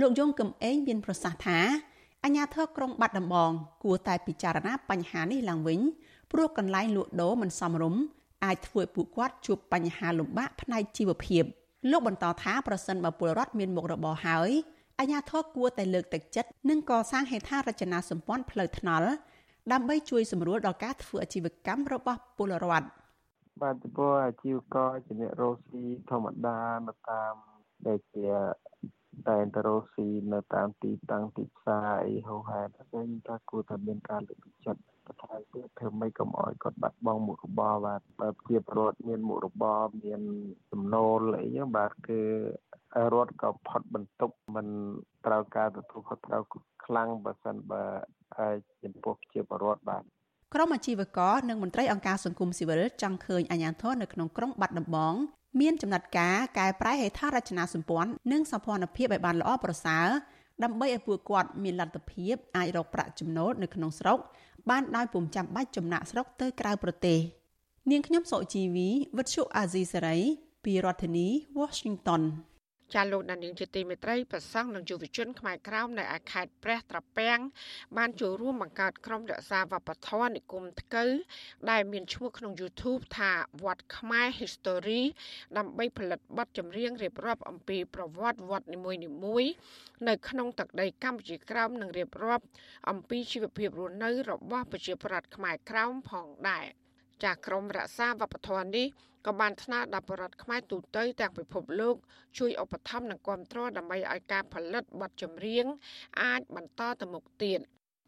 លោកយងកំឯងមានប្រសាសន៍ថាអាជ្ញាធរក្រុងបាត់ដំបង គួរតែពិចារណាបញ្ហានេះឡើងវិញព្រោះកន្លែងលក់ដូរមិនសមរម្យអាចធ្វើឲ្យពួកគាត់ជួបបញ្ហាលំបាកផ្នែកជីវភាពលោកបន្តថាប្រសិនបើពលរដ្ឋមានមុខរបរហើយអាជ្ញាធរគួរតែលើកទឹកចិត្តនិងកសាងហេដ្ឋារចនាសម្ព័ន្ធផ្លូវថ្នល់ដើម្បីជួយសម្រួលដល់ការធ្វើអាជីវកម្មរបស់ពលរដ្ឋ បាទពលអាជីវករជាអ្នករស់ស៊ីធម្មតានៅតាមដែលជាតែនទៅរស់ស៊ីនៅតាមទីតាំងទីផ្សារអីហូហែតហ្នឹងថាគួរតែមានការលើកទឹកចិត្តបន្ថែមទៀតធ្វើម៉េចកុំឲ្យគាត់បាត់បង់មុខរបរបាទបើជាប្រវត្តិមានមុខរបរមានចំណូលអីហ្នឹងបាទគឺរដ្ឋក៏ផុតបន្ទុកមិនត្រូវការទទួលខុសត្រូវខ្លាំងបើសិនបើចំពោះជាបរដ្ឋបាទ ក្រមអាជីវករនិងមន្ត្រីអង្គការសង្គមស៊ីវិលចង់ឃើញអាជ្ញាធរនៅក្នុងក្រុងបាត់ដំបងមានចំណាត់ការកែប្រែហេដ្ឋារចនាសម្ព័ន្ធនិងសម្ព័ន្ធភាពឲ្យបានល្អប្រសើរដើម្បីឲ្យពួកគាត់មានលទ្ធភាពអាចរកប្រាក់ចំណូលនៅក្នុងស្រុកបានដោយពុំចាំបាច់ចំណាក់ស្រុកទៅក្រៅប្រទេសនាងខ្ញុំសុជីវីវិទ្យុអាស៊ីសេរីពីរដ្ឋធានី Washington ចាលោកដានៀងជាទីមេត្រីប្រសង់និងយុវជនខ្មែរក្រោមនៅឯខេត្តព្រះត្រពាំងបានចូលរួមបង្កើតក្រុមរក្សាវប្បធម៌និគមថ្កូវដែលមានឈ្មោះក្នុង YouTube ថាវត្តខ្មែរ History ដើម្បីផលិតបទចម្រៀងរៀបរាប់អំពីប្រវត្តិវត្តនីមួយៗនៅក្នុងទឹកដីកម្ពុជាក្រោមនិងរៀបរាប់អំពីជីវភាពរស់នៅរបស់ប្រជាប្រដ្ឋខ្មែរក្រោមផងដែរចាក្រមរក្សាវប្បធម៌នេះ ក៏បានថ្នើដល់បរដ្ឋខ្មែរទូទៅទាំងពិភពលោកជួយឧបត្ថម្ភនិងគ្រប់គ្រងដើម្បីឲ្យការផលិតបទចម្រៀងអាចបន្តទៅមុខទៀត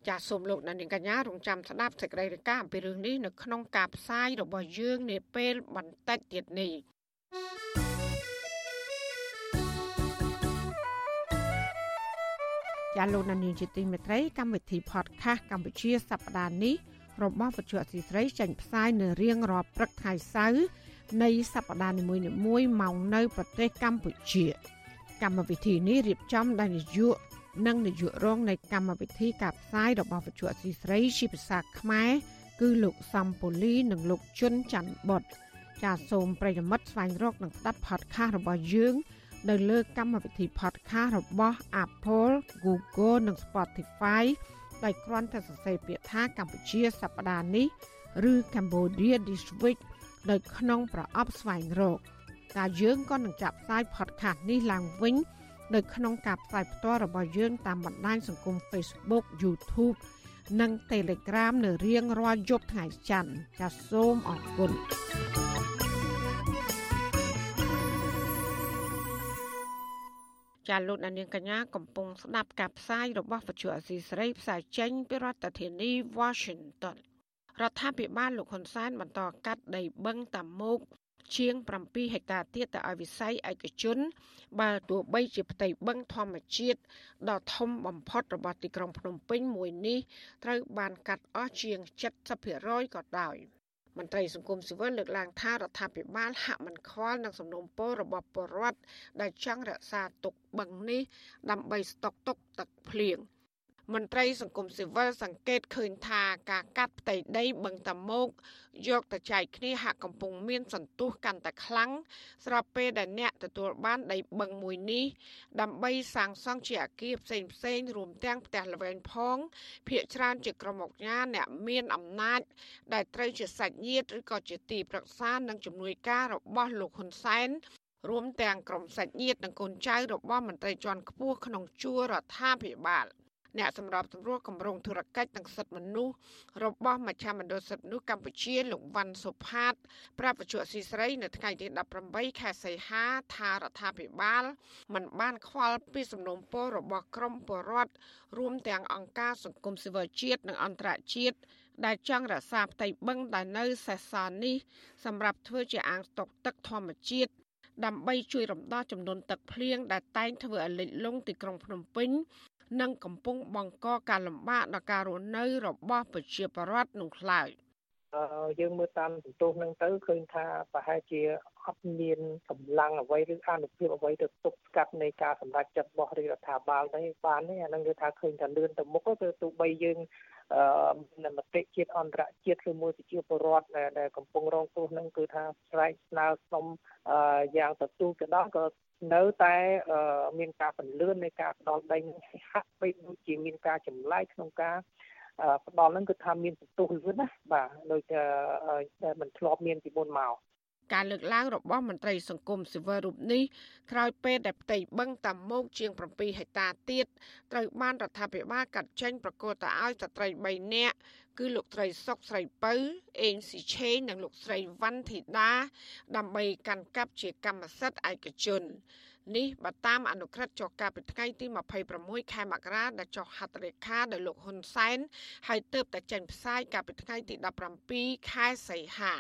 ចាសសូមលោកអ្នកនាងកញ្ញារងចាំស្ដាប់សេចក្តីរាយការណ៍អំពីរឿងនេះនៅក្នុងការផ្សាយរបស់យើងនាពេលបន្តិចទៀតនេះចាលោកនាងជាទីមេត្រីកម្មវិធី podcast កម្ពុជាសប្តាហ៍នេះរបស់វិទ្យុអសីស្រីចេញផ្សាយនៅរៀងរាល់ព្រឹកថ្ងៃសៅរ៍ នៃសប្តាហ៍នីមួយៗមកនៅប្រទេសកម្ពុជា កម្មវិធីនេះរៀបចំដោយនាយកនិងនាយករងនៃកម្មវិធីការផ្សាយរបស់វិទ្យុអសីស្រីជាភាសាខ្មែរគឺលោកសំពូលីនិងលោកជុនច័ន្ទបុតចាសសូមប្រិយមិត្តស្វែងរកនិងស្ដាប់ podcast របស់យើងនៅលើកម្មវិធី podcast របស់ Apple, Google និង Spotify ដោយគ្រាន់តែសរសេរពាក្យថាកម្ពុជាសប្តាហ៍នេះឬ Cambodia this week ដោយក្នុងប្រអប់ស្វែងរកតែយើងក៏នឹងចាប់ផ្សាយ podcast នេះឡើងវិញនៅក្នុងការផ្សាយផ្ទាល់របស់យើងតាមបណ្ដាញសង្គម Facebook YouTube និង Telegram នៅរៀងរាល់យប់ថ្ងៃច័ន្ទចាសសូមអរគុណចាលោកនាងកញ្ញាកំពុងស្ដាប់ការផ្សាយរបស់វិទ្យុអសីស្រីផ្សាយចេញពីរដ្ឋធានី Washington រដ្ឋាភិបាលលោកហ៊ុនសែនបន្តកាត់ដីបឹងតាមុកជាង7ហិកតាទៀតទៅឲ្យវិស័យឯកជន បើទោះបីជាផ្ទៃបឹងធម្មជាតិដ៏ធំបំផុតរបស់ទីក្រុងភ្នំពេញមួយនេះត្រូវបានកាត់អស់ជាង70%ក៏ដោយមន្ត្រីសង្គមស៊ីវិលលើកឡើងថារដ្ឋាភិបាលហាក់មិនខ្វល់នឹងសំណុំពររបស់ពលរដ្ឋដែលចង់រក្សាទុកបឹងនេះដើម្បីស្តុកទុកទឹកភ្លៀង មន្ត្រីសង្គមស៊ីវិលសង្កេតឃើញថាការកាត់ផ្ទៃដីបឹងតាមុកយកទៅចែកគ្នាហាក់កំពុងមានសន្ទុះកាន់តែខ្លាំងស្របពេលដែលអ្នកទទួលបានដីបឹងមួយនេះដើម្បីសាងសង់ជាអគារផ្សេងផ្សេងរួមទាំងផ្ទះល្វែងផងភ្នាក់ច្រើនជាក្រុមអង្គការអ្នកមានអំណាច ដែលត្រូវជាសាច់ញាតិឬក៏ជាទីប្រឹក្សានិងជំនួយការរបស់លោកហ៊ុនសែនរួមទាំងក្រុមសាច់ញាតិនិងកូនចៅរបស់មន្ត្រីជាន់ខ្ពស់ក្នុងជួររដ្ឋាភិបាល។ អ្នកសម្របសម្រួលគម្រោងធុរកិច្ចនិងសិទ្ធិមនុស្សរបស់មជ្ឈមណ្ឌលសិទ្ធិមនុស្សកម្ពុជាលោកវ៉ាន់សុផាតប្រាប់វិទ្យុស៊ីស្រីនៅថ្ងៃទី18ខែសីហាថារដ្ឋាភិបាលមិនបានខ្វល់ពីសំណុំពររបស់ក្រមពលរដ្ឋរួមទាំងអង្គការសង្គមស៊ីវិលជាតិនិងអន្តរជាតិដែលចង់រក្សាផ្ទៃបឹងដែលនៅសេសសល់នេះសម្រាប់ធ្វើជាអាងស្តុកទឹកធម្មជាតិដើម្បីជួយរំដោះចំនួនទឹកភ្លៀងដែលតែងធ្វើឲ្យលិចលង់ទីក្រុងភ្នំពេញ និងកំពុងបង្កការលំបាកដល់ការរស់នៅរបស់ប្រជាពលរដ្ឋនោះឡើយយើងមើលតាមសន្ទុះហ្នឹងទៅឃើញថាប្រហែលជាអត់មានកម្លាំងអ្វីឬអនុភាពអ្វីទៅទប់ស្កាត់នៃការសម្រេចចិត្តរបស់រាជរដ្ឋាភិបាលនេះបានទេអានឹងគឺថាឃើញថាលឿនទៅមុខគឺទោះបីយើងអឺមតិជាតិអន្តរជាតិឬមួយប្រជាពលរដ្ឋដែលកំពុងរងគ្រោះនឹងគឺថាស្រែកស្នើសុំយ៉ាងទទូចទៅដល់ក៏ នៅតែមានការពន្លឿននៃការផ្ដល់ដីហាក់បីដូចជាមានការចម្លែកក្នុងការផ្ដល់ហ្នឹងគឺថាមានសន្ទុះលឿនណាបាទដូចតែមិនធ្លាប់មានពីមុនមក ការលើកឡើងរបស់មន្ត្រីសង្គមស៊ីវិលរូបនេះក្រោយពេលដែលផ្ទៃបឹងតាមុកជាង7ហិកតាទៀតត្រូវបានរដ្ឋាភិបាលកាត់ចេញប្រកាសទៅឲ្យស្ត្រី3នាក់គឺលោកស្រីសុកស្រីពៅអេងស៊ីឆេងនិងលោកស្រីវ៉ាន់ធីតាដើម្បីកាន់កាប់ជាកម្មសិទ្ធិឯកជននេះបើតាមអនុក្រឹត្យចុះកាលពីថ្ងៃទី26ខែមករាដែលចុះហត្ថលេខាដោយលោកហ៊ុនសែនហើយទើបតែចេញផ្សាយកាលពីថ្ងៃទី17ខែសីហា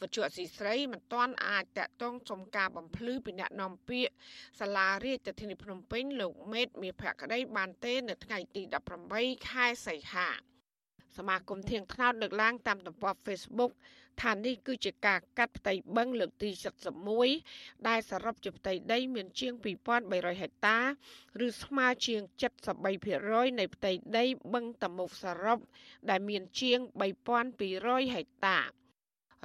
វត្ថុអសីស្រីមិនទាន់អាចតាក់ទងសុំការបំភ្លឺពីអ្នកនាំពាក្យសាលារាជធានីភ្នំពេញលោកមេតមាភក្តីបានទេនៅថ្ងៃទី18ខែសីហាសមាគមធៀងថ្នោតលើកឡើងតាមទំព័រ Facebook ថានេះគឺជាការកាត់ផ្ទៃបឹងលើកទី71ដែលសរុបជាផ្ទៃដីមានជាង2300ហិកតា ឬស្មើជាង73%នៃផ្ទៃដីបឹងតមុកសរុបដែលមានជាង3200ហិកតា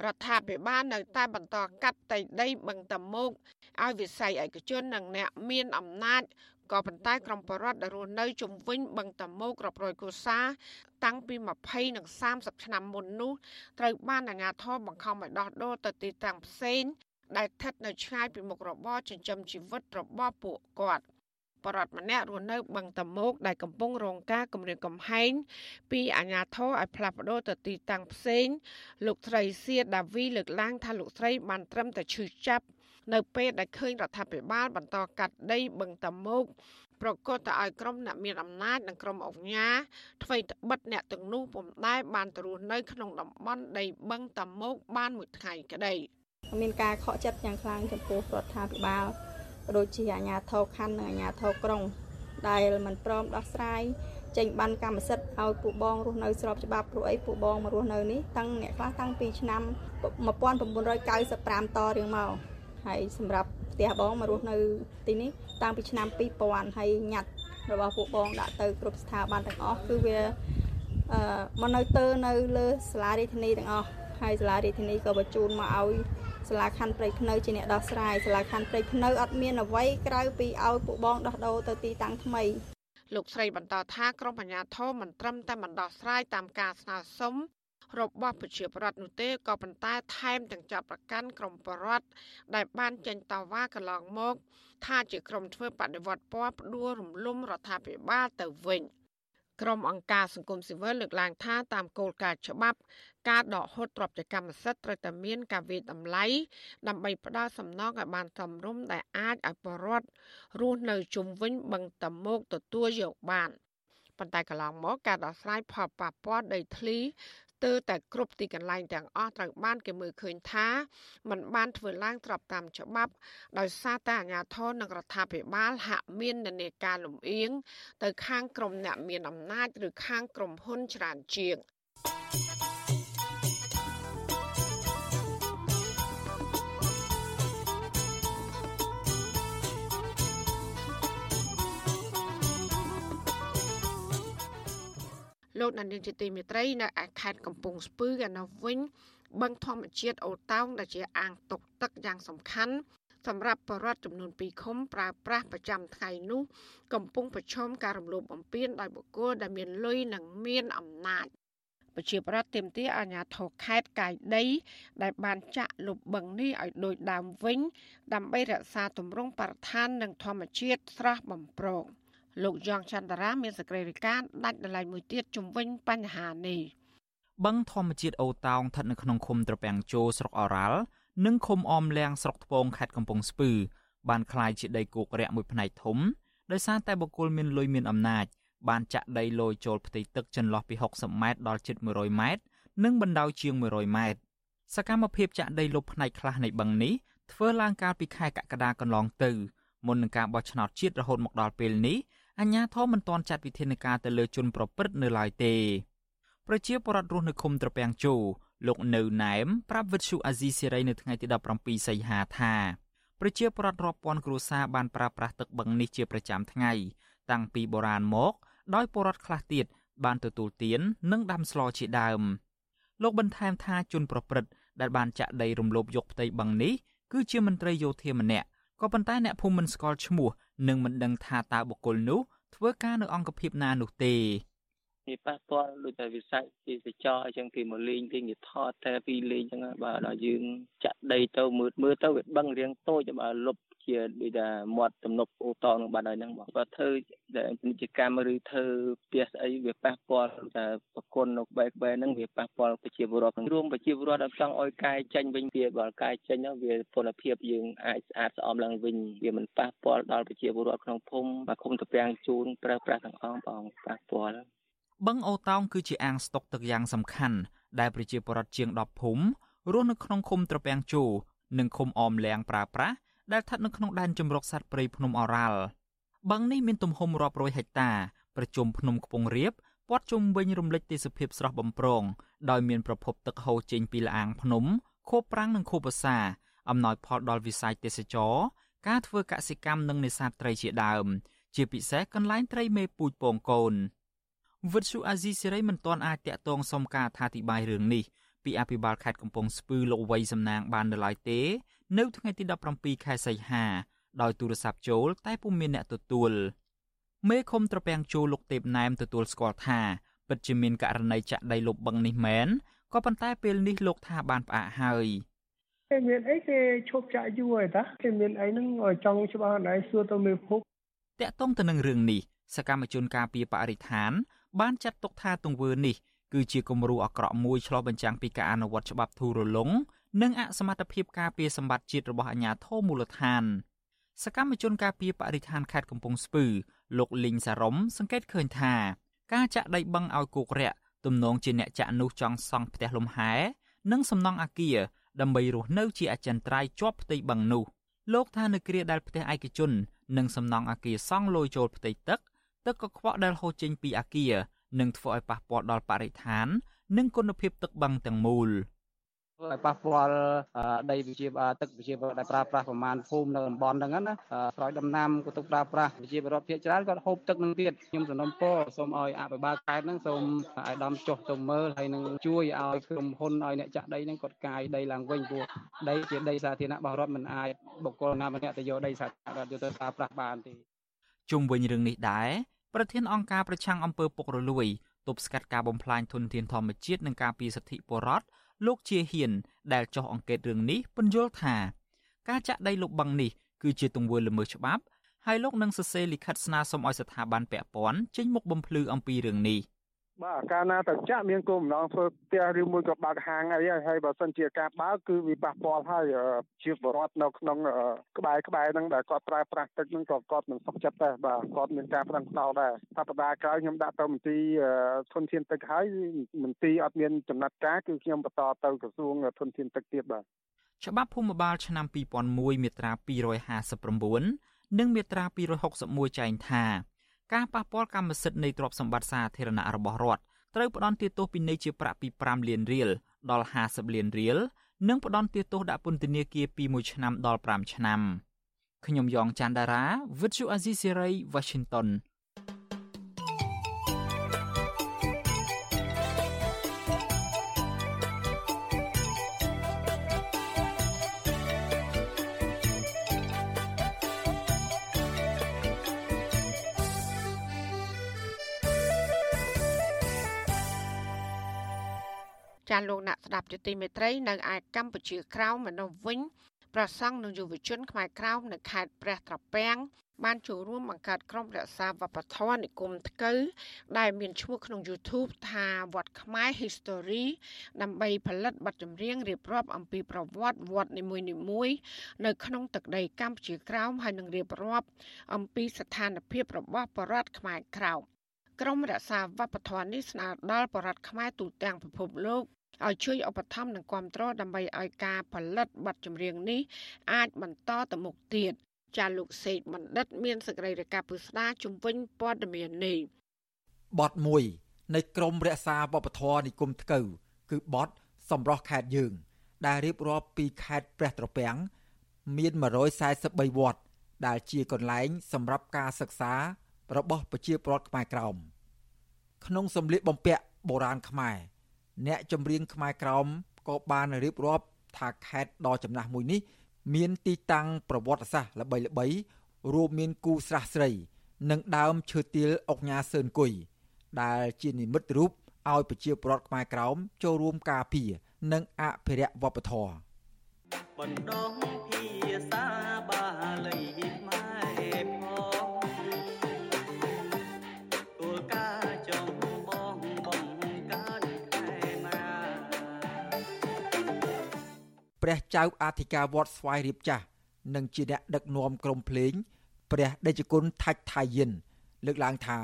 រដ្ឋាភិបាលនៅតែបន្តកាត់ផ្ទៃដីបឹងតមុកឲ្យវិស័យឯកជននិងអ្នកមានអំណាចក៏ប៉ុន្តែក្រមបរដ្ឋដែលរស់នៅជុំវិញបឹងតមោករាប់រយគូសា តាំងពី20និង30ឆ្នាំមុននោះត្រូវបានអាជ្ញាធរបង្ខំឲ្យដោះដូរទៅទីតាំងផ្សេងដែលស្ថិតនៅឆ្ងាយពីមុខរបរចិញ្ចឹមជីវិតរបស់ពួកគាត់ បរដ្ឋម្នាក់រស់នៅបឹងតមោកដែលកំពុងរងការគំរាមកំហែងពីអាជ្ញាធរឲ្យផ្លាស់ប្ដូរទៅទីតាំងផ្សេង លោកស្រីសៀដាវីលើកឡើងថាលោកស្រីបានត្រឹមតែឈឺចាប់នៅពេលដែលឃើញរដ្ឋាភិបាលបន្តកាត់ដីបឹងតាមុកប្រកាសទៅឲ្យក្រុមអ្នកមានអំណាចនិងក្រុមអង្គញាធ្វើត្បិតអ្នកទាំងនោះពុំដែលបានទៅរស់នៅក្នុងតំបន់ដីបឹងតាមុកបានមួយថ្ងៃក្តី មានការខកចិត្តយ៉ាងខ្លាំងចំពោះរដ្ឋាភិបាល ដូចជាអាជ្ញាធរខណ្ឌនិងអាជ្ញាធរក្រុង ដែលមិនព្រមដោះស្រាយចេញបានកម្មសិទ្ធិឲ្យពួកបងរស់នៅស្របច្បាប់ព្រោះអីពួកបងមករស់នៅនេះតាំងអ្នកខ្លះតាំងពីឆ្នាំ1995តរៀងមកហើយសម្រាប់ផ្ទះបងមករស់នៅទីនេះតាំងពីឆ្នាំ2000ហើយញត្តិរបស់ពួកបងដាក់ទៅគ្រប់ស្ថាប័នទាំងអស់គឺវាអឺមកនៅទៅនៅលើសាលារាជធានីទាំងអស់ហើយសាលារាជធានីក៏បញ្ជូនមកឲ្យ សាលាខណ្ឌព្រៃភ្នៅជាអ្នកដោះស្រាយសាលាខណ្ឌព្រៃភ្នៅអត់មានអ្វីក្រៅពីឲ្យពួកបងដោះដូរទៅទីតាំងថ្មីលោកស្រីបន្តថាក្រមអាជ្ញាធរមិនត្រឹមតែមិនដោះស្រាយតាមការស្នើសុំរបស់ប្រជាប្រដ្ឋនោះទេក៏ប៉ុន្តែថែមទាំងចាប់ប្រកាន់ក្រុមបរដ្ឋដែលបានចេញតវ៉ាកន្លងមក ថាជាក្រុមធ្វើបដិវត្តពណ៌ផ្ដួលរំលំរដ្ឋាភិបាលទៅវិញ ក្រុមអង្គការសង្គមស៊ីវិលលើកឡើងថាតាមគោលការណ៍ច្បាប់ការដកហូតទ្រព្យកម្មសិទ្ធិត្រូវតែមានការវិតម្លៃដើម្បីផ្ដល់សំណងឲ្យបានសមរម្យដែលអាចឲ្យបរដ្ឋរស់នៅជុំវិញបឹងតមោកទទួលយកបានប៉ុន្តែកន្លងមកការដោះស្រាយផលប៉ះពាល់ដីធ្លី ស្ទើរតែគ្រប់ទីកន្លែងទាំងអស់ត្រូវបានគេមើលឃើញថាมันបានធ្វើឡើងស្របតាមច្បាប់ ដោយសារតែអាជ្ញាធរនិងរដ្ឋាភិបាលហាក់មាននានាការលំអៀងទៅខាងក្រុមអ្នកមានអំណាច ឬខាងក្រុមហ៊ុនច្រើនជាង លោកដានៀងជាទីមេត្រីនៅឯខេត្តកំពង់ស្ពឺឯនោះវិញបឹងធម្មជាតិអូតោងដែលជាអាងតុកទឹកយ៉ាងសំខាន់សម្រាប់បរិវត្តចំនួន2ឃុំប្រើប្រាស់ប្រចាំថ្ងៃនោះកំពុងប្រឈមការរំលោភបំពានដោយបុគ្គលដែលមានលុយនិងមានអំណាចប្រជាប្រដ្ឋទាមទារអាជ្ញាធរខេត្តកាយដី ដែលបានចាក់លុបបឹងនេះឲ្យដូចដើមវិញ ដើម្បីរក្សាទម្រង់បរិស្ថាននិងធម្មជាតិស្រស់បំព្រង។ លោកយ៉ងចន្ទរាមានសេចក្តីរាយការណ៍ដាច់ដライមួយទៀតជំវិញបញ្ហានេះបឹងធម្មជាតិអូតោងស្ថិតនៅក្នុងឃុំត្រពាំងជោស្រុកអរ៉ាល់និងឃុំអមលៀងស្រុកថ្ពងខេត្តកំពង់ស្ពឺបានคล้ายជាដីគោករាក់មួយផ្នែកធំដោយសារតែបុគ្គលមានលុយមានអំណាចបានចាក់ដីលយចូលផ្ទៃទឹកចន្លោះពី60ម៉ែត្រដល់ជិត100ម៉ែត្រនិងបណ្ដោយជាង100ម៉ែត្រសកម្មភាពចាក់ដីលុបផ្នែកខ្លះនៃបឹងនេះធ្វើឡើងកាលពីខែកក្កដាកន្លងទៅមុននឹងការបោះឆ្នោតជាតិរហូតមកដល់ពេលនេះ អាជ្ញាធរមិនទាន់ចាត់វិធានការទៅលើជនប្រព្រឹត្តនៅឡើយទេប្រជាពលរដ្ឋរស់នៅឃុំត្រពាំងជូលោកនៅណែមប្រាប់វិទ្យុអាស៊ីសេរីនៅថ្ងៃទី17សីហាថាប្រជាពលរដ្ឋរាប់ពាន់គ្រួសារបានប្រើប្រាស់ទឹកបឹងនេះជាប្រចាំថ្ងៃតាំងពីបុរាណមក ដោយពលរដ្ឋខ្លះទៀតបានទទួលទាននិងដាំស្លជាដើមលោកបន្ថែមថាជនប្រព្រឹត្តដែលបានចាក់ដីរំលោភយកផ្ទៃបឹងនេះគឺជាមន្ត្រីយោធាម្នាក់ក៏ប៉ុន្តែអ្នកភូមិមិនស្គាល់ឈ្មោះ និងមិនដឹងថាតើបុគ្គលនោះធ្វើការនៅអង្គភាពណានោះទេវាប៉ះពាល់ដូចតែវិស័យទេសចរអញ្ចឹងគេមកលេងលេងវាថតតែពីលេងអញ្ចឹងបាទដល់យើងចាក់ដីទៅមើលមើលទៅវាបឹងរៀងតូចបើលុប ជាដូចថាមាត់ទំនប់អូតនឹងបាត់ហើយហ្នឹងបងបើធ្វើដែលពាណិជ្ជកម្មឬធ្វើផ្ទះស្អីវាប៉ះពាល់ថាប្រគុណនៅក្បែរក្បែរហ្នឹងវាប៉ះពាល់ប្រជាពលរដ្ឋរួមប្រជាពលរដ្ឋអត់ចង់ឲ្យកាយចេញវិញវាបើកាយចេញវាគុណភាពយើងអាចស្អាតស្អំឡើងវិញវាមិនប៉ះពាល់ដល់ប្រជាពលរដ្ឋក្នុងភូមិបាទគុំតាពាំងជូនប្រើប្រាស់ទាំងអស់បងប៉ះពាល់បឹងអូតោងគឺជាអាងស្តុកទឹកយ៉ាងសំខាន់ដែលប្រជាពលរដ្ឋជាង10ភូមិរស់នៅក្នុងឃុំត្រពាំងជូនិងឃុំអមលៀងប្រើប្រាស់ ដែលស្ថិតនៅក្នុងដែនជម្រកសត្វព្រៃភ្នំអរ៉ាល់បឹងនេះមានទំហំរាប់រយហិកតាប្រជុំភ្នំខ្ពង់រាបព័ទ្ធជុំវិញរំលេចទេសភាពស្រស់បំព្រងដោយមានប្រភពទឹកហូរចេញពីលអាងភ្នំខួបប្រាំងនិងខួបវស្សាអំណោយផលដល់វិស័យទេសចរការធ្វើកសិកម្មនិងនេសាទត្រីជាដើម ជាពិសេសកន្លែងត្រីមេពូជពងកូនវិទ្យុអាស៊ីសេរីមិនទាន់អាចតាក់ទងសុំការអធិប្បាយរឿងនេះ ពីអភិបាលខេត្តកំពង់ស្ពឺលោកវ័យសំណាងបាននៅឡើយទេ នៅថ្ងៃទី17ខែសីហាដោយទូរស័ព្ទចូល តែពុំមានអ្នកទទួលមេឃុំត្រពាំងជូលោកទេពណែមទទួលស្គាល់ថាពិតជាមានករណីចាក់ដីលុបបឹងនេះមែនក៏ប៉ុន្តែពេលនេះលោកថាបានផ្អាកហើយគេមានអីគេឈប់ចាក់យូរហើយតាគេមានអីហ្នឹងចង់ច្បាស់ណៃសួរទៅមេភពតកតងទៅនឹងរឿងនេះសកម្មជនការពារបរិស្ថាន បានចាត់ទុកថាទង្វើនេះ គឺជាគំរូអាក្រក់មួយឆ្លោះបញ្ចាំងពីការអនុវត្តច្បាប់ធូររលុងនិងអសមត្ថភាពការពារសម្បត្តិជាតិរបស់អាជ្ញាធរមូលដ្ឋានសកម្មជនការពារបរិស្ថានខេត្តកំពង់ស្ពឺលោកលីងសារ៉ុមសង្កេតឃើញថា ការចាក់ដីបឹងឲ្យគោករាក់ទំនងជាអ្នកចាក់នោះចង់សង់ផ្ទះលំហែនិងសំណង់អាគារដើម្បីរស់នៅជាអចិន្ត្រៃយ៍ជាប់ផ្ទៃបឹងនោះលោកថានៅគ្រាដែលផ្ទះឯកជន និងសំណង់អាគារសង់លយចូលផ្ទៃទឹកទឹកកខ្វក់ដែលហូរចេញពីអាគារ នឹងធ្វើឲ្យប៉ះពាល់ដល់បរិស្ថាន និងគុណភាពទឹកបឹងទាំងមូល។ធ្វើឲ្យប៉ះពាល់ដីវិជាទឹកវិជាដែលប្រើប្រាស់ប្រមាណភូមិនៅតំបន់ហ្នឹងណាស្រោចដំណាំក៏ទុកប្រើប្រាស់វិជារដ្ឋភាគច្រើនក៏ហូបទឹកនឹងទៀតខ្ញុំសំណូមពរសូមឲ្យអភិបាលខេត្តហ្នឹងសូមឲ្យដំចុះទៅមើលហើយនឹងជួយឲ្យក្រុមហ៊ុនឲ្យអ្នកចាក់ដីហ្នឹងគាត់កាយដីឡើងវិញព្រោះដីជាដីសាធារណៈរបស់រដ្ឋមិនអាចបុគ្គលណាម្នាក់ទៅយកដីសាធារណៈយកទៅប្រើប្រាស់បានទេជុំវិញរឿងនេះដែរ ប្រធានអង្គការប្រឆាំងអំពើពុករលួយទប់ស្កាត់ការបំផ្លាញធនធានធម្មជាតិនិងការពារសិទ្ធិពលរដ្ឋលោកជាហ៊ាន ដែលចោះអង្កេតរឿងនេះពន្យល់ថាការចាក់ដីលោកបឹងនេះគឺជាទង្វើល្មើសច្បាប់ហើយលោកនឹងសរសេរលិខិតស្នើសុំឲ្យស្ថាប័នពាក់ព័ន្ធចេញមុខបំភ្លឺអំពីរឿងនេះ។ បាទកាលណាទៅចាក់មានគោលបំណងធ្វើផ្ទះឬមួយក៏បើកហាងអីហើយបើសិនជាការបើកគឺវាប៉ះពាល់ហើយជាបរដ្ឋនៅក្នុងក្បែរក្បែរហ្នឹងដែលគាត់ប្រើប្រាស់ទឹកហ្នឹងក៏គាត់មិនសុខចិត្តដែរបាទគាត់មានការប្រឹងប្រែងដែរសប្តាហ៍ក្រោយខ្ញុំដាក់ទៅមន្ទីរធនធានទឹកហើយមន្ទីរអត់មានចំណាត់ការគឺខ្ញុំបន្តទៅក្រសួងធនធានទឹកទៀតបាទច្បាប់ភូមិបាលឆ្នាំ2001មាត្រា259និងមាត្រា261ចែងថា ការប៉ះពាល់កម្មសិទ្ធិនៃទ្រព្យសម្បត្តិសាធារណៈរបស់រដ្ឋត្រូវផ្ដន្ទាទោសពិន័យជាប្រាក់ពី5លានរៀលដល់50លានរៀលនិងផ្ដន្ទាទោសដាក់ពន្ធនាគារពី1ឆ្នាំដល់5ឆ្នាំខ្ញុំយ៉ងច័ន្ទដារា Virtual Azizi Serai Washington ចាលោកអ្នកស្ដាប់ជាទីមេត្រីនៅឯកម្ពុជាក្រោមម្នោះវិញប្រសង់និងយុវជនខ្មែរក្រោមនៅខេត្តព្រះត្រពាំងបានចូលរួមបង្កើតក្រុមរក្សាវប្បធម៌និគមថ្កូវដែលមានឈ្មោះក្នុង YouTube ថាវត្តខ្មែរ History ដើម្បីផលិតបទចម្រៀងរៀបរាប់អំពីប្រវត្តិវត្តនីមួយៗនៅក្នុងទឹកដីកម្ពុជាក្រោមហើយនឹងរៀបរាប់អំពីស្ថានភាពរបស់បរតខ្មែរក្រោមក្រមរក្សាវប្បធម៌នេះស្នើដល់បរតខ្មែរទូទាំងពិភពលោក ឲ្យជួយឧបត្ថម្ភនិងគ្រប់គ្រងដើម្បីឲ្យការផលិតបទចម្រៀងនេះអាចបន្តទៅមុខទៀតចាលោកសេកបណ្ឌិត មានសេចក្តីរាយការណ៍ពុស្ដាជំវិញព័ត៌មាននេះបទមួយនៃក្រមរក្សាវប្បធម៌និគមថ្កូវគឺបទសម្រស់ខេត្តយើង ដែលរៀបរាប់ពីខេត្តព្រះត្រពាំងមាន143វត្តដែលជាកន្លែងសម្រាប់ការសិក្សារបស់ប្រជាពលរដ្ឋខ្មែរក្រោមក្នុងសម្លៀកបំពាក់បុរាណខ្មែរ អ្នកចម្រៀងខ្មែរក្រោមក៏បានរៀបរាប់ថាខេត្តដ៏ចំណាស់មួយនេះ មានទីតាំងប្រវត្តិសាស្ត្រល្បីៗរួមមានគូស្រះស្រី និងដើមឈើទាលអុកញ៉ាសឿនគុយដែលជានិមិត្តរូបឲ្យប្រជាពលរដ្ឋខ្មែរក្រោមចូលរួមការពារនិងអភិរក្សវប្បធម៌បណ្ដងភាសាបាលី ព្រះចៅអធិការវត្តស្វាយរៀបចាស់និងជាអ្នកដឹកនាំក្រុមភ្លេង ព្រះដេចគុណថាច់ថៃយិនលើកឡើងថា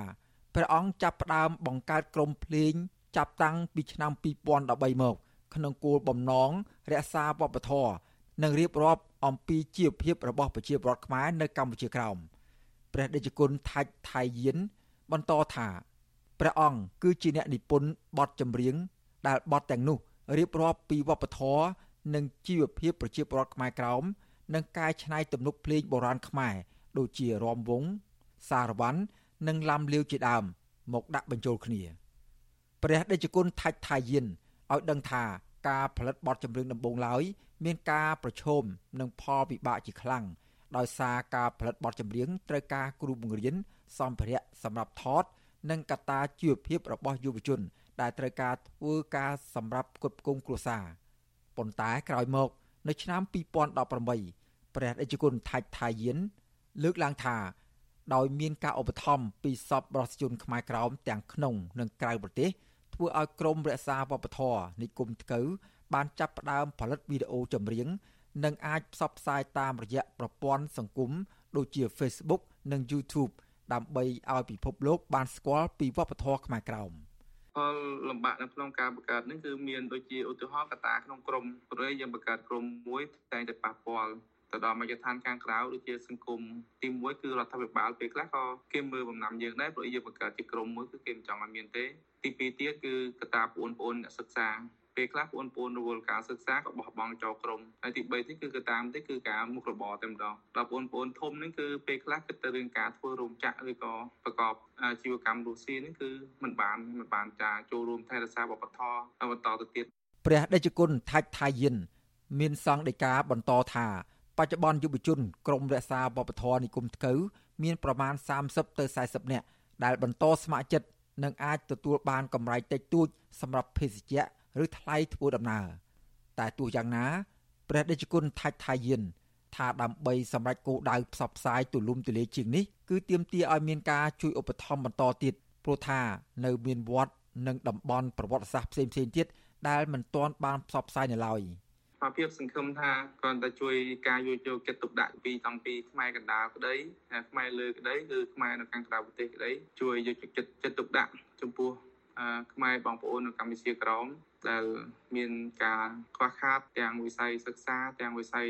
ព្រះអង្គចាប់ផ្ដើមបង្កើតក្រុមភ្លេង ចាប់តាំងពីឆ្នាំ2013មក ក្នុងគោលបំណងរក្សាវប្បធម៌និងរៀបរាប់អំពីជីវភាពរបស់ប្រជាពលរដ្ឋខ្មែរនៅកម្ពុជាក្រោមព្រះដេចគុណថាច់ថៃយិនបន្តថាព្រះអង្គគឺជាអ្នកនិពន្ធបទចម្រៀងដែលបទទាំងនោះរៀបរាប់ពីវប្បធម៌ និងជីវភាពប្រជាពលរដ្ឋខ្មែរក្រោមនិងកែច្នៃទំនុកភ្លេងបុរាណខ្មែរដូចជារាំវង់សារវ័ននិងឡាំលាវជាដើម មកដាក់បញ្ចូលគ្នាព្រះដេចគុណថាច់ថាយិនឲ្យដឹងថាការផលិតបទចម្រៀងដំបូងឡើយមានការប្រឈមនិងផលវិបាកជាខ្លាំងដោយសារការផលិតបទចម្រៀងត្រូវការគ្រូបង្រៀនសម្ភារៈសម្រាប់ថត និងកត្តាជីវភាពរបស់យុវជន ដែលត្រូវការធ្វើការសម្រាប់គ្រប់គ្រងគ្រួសារ ប៉ុន្តែក្រោយមក នៅឆ្នាំ2018ព្រះអេជគុណថាច់ថាយិនលើកឡើងថាដោយមានការឧបត្ថម្ភពីសពរដ្ឋជនខ្មែរក្រោមទាំងក្នុងនិងក្រៅប្រទេសធ្វើឲ្យក្រមរក្សាវប្បធម៌និគមថ្កូវបានចាប់ផ្ដើមផលិតវីដេអូចម្រៀងនិងអាចផ្សព្វផ្សាយតាមរយៈប្រព័ន្ធសង្គមដូចជា Facebook និង YouTube ដើម្បីឲ្យពិភពលោកបានស្គាល់ពីវប្បធម៌ខ្មែរក្រោម ផលលំបាកនៅក្នុងការបង្កើតនេះគឺមានដូចជាឧទាហរណ៍កត្តាក្នុងក្រមព្រៃយើងបង្កើតក្រមមួយតែងតែប៉ះពាល់ទៅដល់មជ្ឈដ្ឋានខាងក្រៅដូចជាសង្គមទី1គឺរដ្ឋាភិបាលពេលខ្លះក៏គេមើលបំណាំយើងដែរព្រោះយើងបង្កើតជាក្រុមមួយគឺគេមិនចង់ឲ្យមានទេទី2ទៀតគឺកត្តាបងប្អូនអ្នកសិក្សា ពេលខ្លះបងប្អូនរវល់ការសិក្សាក៏បោះបង់ចោលក្រុមហើយទី3ទៀតគឺកតាមទៀតគឺការមុខរបរតែម្ដងដល់បងប្អូនធំនេះគឺពេលខ្លះគិតទៅរឿងការធ្វើរោងចក្រឬក៏ប្រកបជីវកម្មរុស្ស៊ីនេះគឺមិនបានមិនបានចាចូលរួមថែរក្សាវប្បធម៌បន្តទៅទៀតព្រះដេចគុណថាច់ថាយិន មានសង្ឃដីកាបន្តថាបច្ចុប្បន្នយុវជនក្រមរក្សាវប្បធម៌និគមថ្កូវមានប្រមាណ30ទៅ40នាក់ដែលបន្តស្ម័គ្រចិត្តនិងអាចទទួលបានកម្រៃតិចតួចសម្រាប់ភេសជ្ជៈ ឬថ្លៃធ្វើដំណើរតែទោះយ៉ាងណាព្រះដេចគុណថាច់ថាយានថាដើម្បីសម្រេចគោលដៅផ្សព្វផ្សាយទូលំទូលាយជាងនេះគឺទាមទារឲ្យមានការជួយឧបត្ថម្ភបន្តទៀតព្រោះថានៅមានវត្តនិងតំបន់ប្រវត្តិសាស្ត្រផ្សេងៗទៀតដែលមិនទាន់បានផ្សព្វផ្សាយនៅឡើយ។ស្មារតីសង្ឃឹមថាគ្រាន់តែជួយការយកយកចិត្តទុកដាក់ពីតាំងពីខ្មែរកណ្ដាលក្តីខ្មែរលើក្តីគឺខ្មែរនៅខាងក្រៅប្រទេសក្តីជួយយកចិត្តចិត្តទុកដាក់ចំពោះខ្មែរបងប្អូននៅកម្ពុជាក្រោម ដែលមានការខ្វះខាតទាំងវិស័យសិក្សាទាំងវិស័យ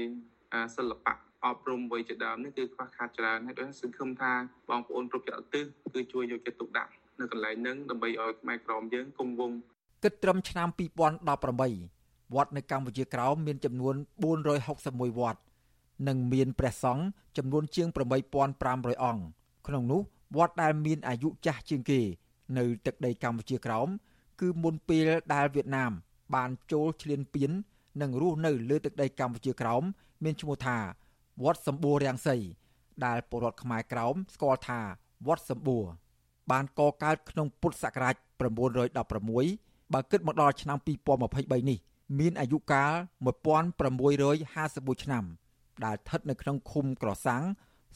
សិល្បៈអប់រំវ័យជាដើមនេះគឺខ្វះខាតច្រើនហើយដោយសង្ឃឹមថាបងប្អូនគ្រប់ចក្រទិសគឺជួយយកចិត្តទុកដាក់នៅកន្លែងហ្នឹងដើម្បីឲ្យខ្មែរក្រមយើងគង់វង្សគិតត្រឹមឆ្នាំ2018វត្តនៅកម្ពុជាក្រោមមានចំនួន461វត្តនិងមានព្រះសង្ឃចំនួនជាង8500អង្គក្នុងនោះវត្តដែលមានអាយុចាស់ជាងគេ នៅទឹកដីកម្ពុជាក្រោម គឺមុនពេលដែលវៀតណាម បានចូលឈ្លានពាន និងរស់នៅលើទឹកដីកម្ពុជាក្រោមមានឈ្មោះថាវត្តសម្បួររាំងសីដែលពលរដ្ឋខ្មែរក្រោមស្គាល់ថាវត្តសម្បួរបានកកើតក្នុងពុទ្ធសករាជ916បើគិតមកដល់ឆ្នាំ2023នេះ មានអាយុកាល1651ឆ្នាំ ដែលស្ថិតនៅក្នុងឃុំក្រសាំង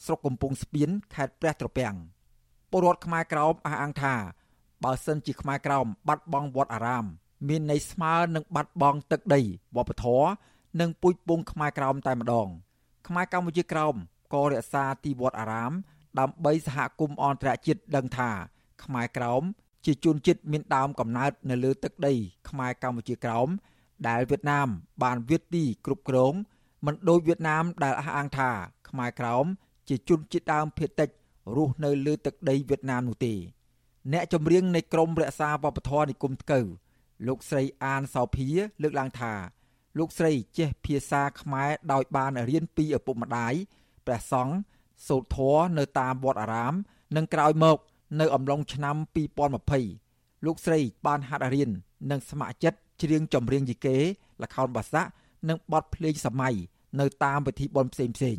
ស្រុកកំពង់ស្ពានខេត្តព្រះត្រពាំងពលរដ្ឋខ្មែរក្រោមអះអាងថា បើសិនជាខ្មែរក្រោមបាត់បង់វត្តអារាម មានន័យស្មើនឹងបាត់បង់ទឹកដីវប្បធម៌និងពុជពងខ្មែរក្រោមតែម្ដង ខ្មែរកម្ពុជាក្រោមក៏រក្សាទីវត្តអារាម ដើម្បីសហគមន៍អន្តរជាតិដឹងថាខ្មែរក្រោមជាជនជាតិមានដើមកំណើតនៅលើទឹកដី ខ្មែរកម្ពុជាក្រោមដែលវៀតណាម បានវាទីគ្រប់គ្រងមិនដូចវៀតណាមដែលអះអាងថាខ្មែរក្រោមជាជនជាតិដើមភាគតិចរស់នៅលើទឹកដីវៀតណាមនោះទេ អ្នកចម្រៀងនៃក្រមរក្សាវប្បធម៌និគមថ្កូវលោកស្រីអានសោភាលើកឡើងថា លោកស្រីចេះភាសាខ្មែរដោយបានរៀនពីឪពុកម្ដាយព្រះសង្ឃសូត្រធម៌នៅតាមវត្តអារាម និងក្រោយមកនៅអំឡុងឆ្នាំ2020លោកស្រីបានហាត់រៀននិងស្ម័គ្រចិត្តច្រៀងចម្រៀងយីកេល្ខោនបាសាក់និងបទភ្លេងសម័យនៅតាមពិធីបុណ្យផ្សេងផ្សេង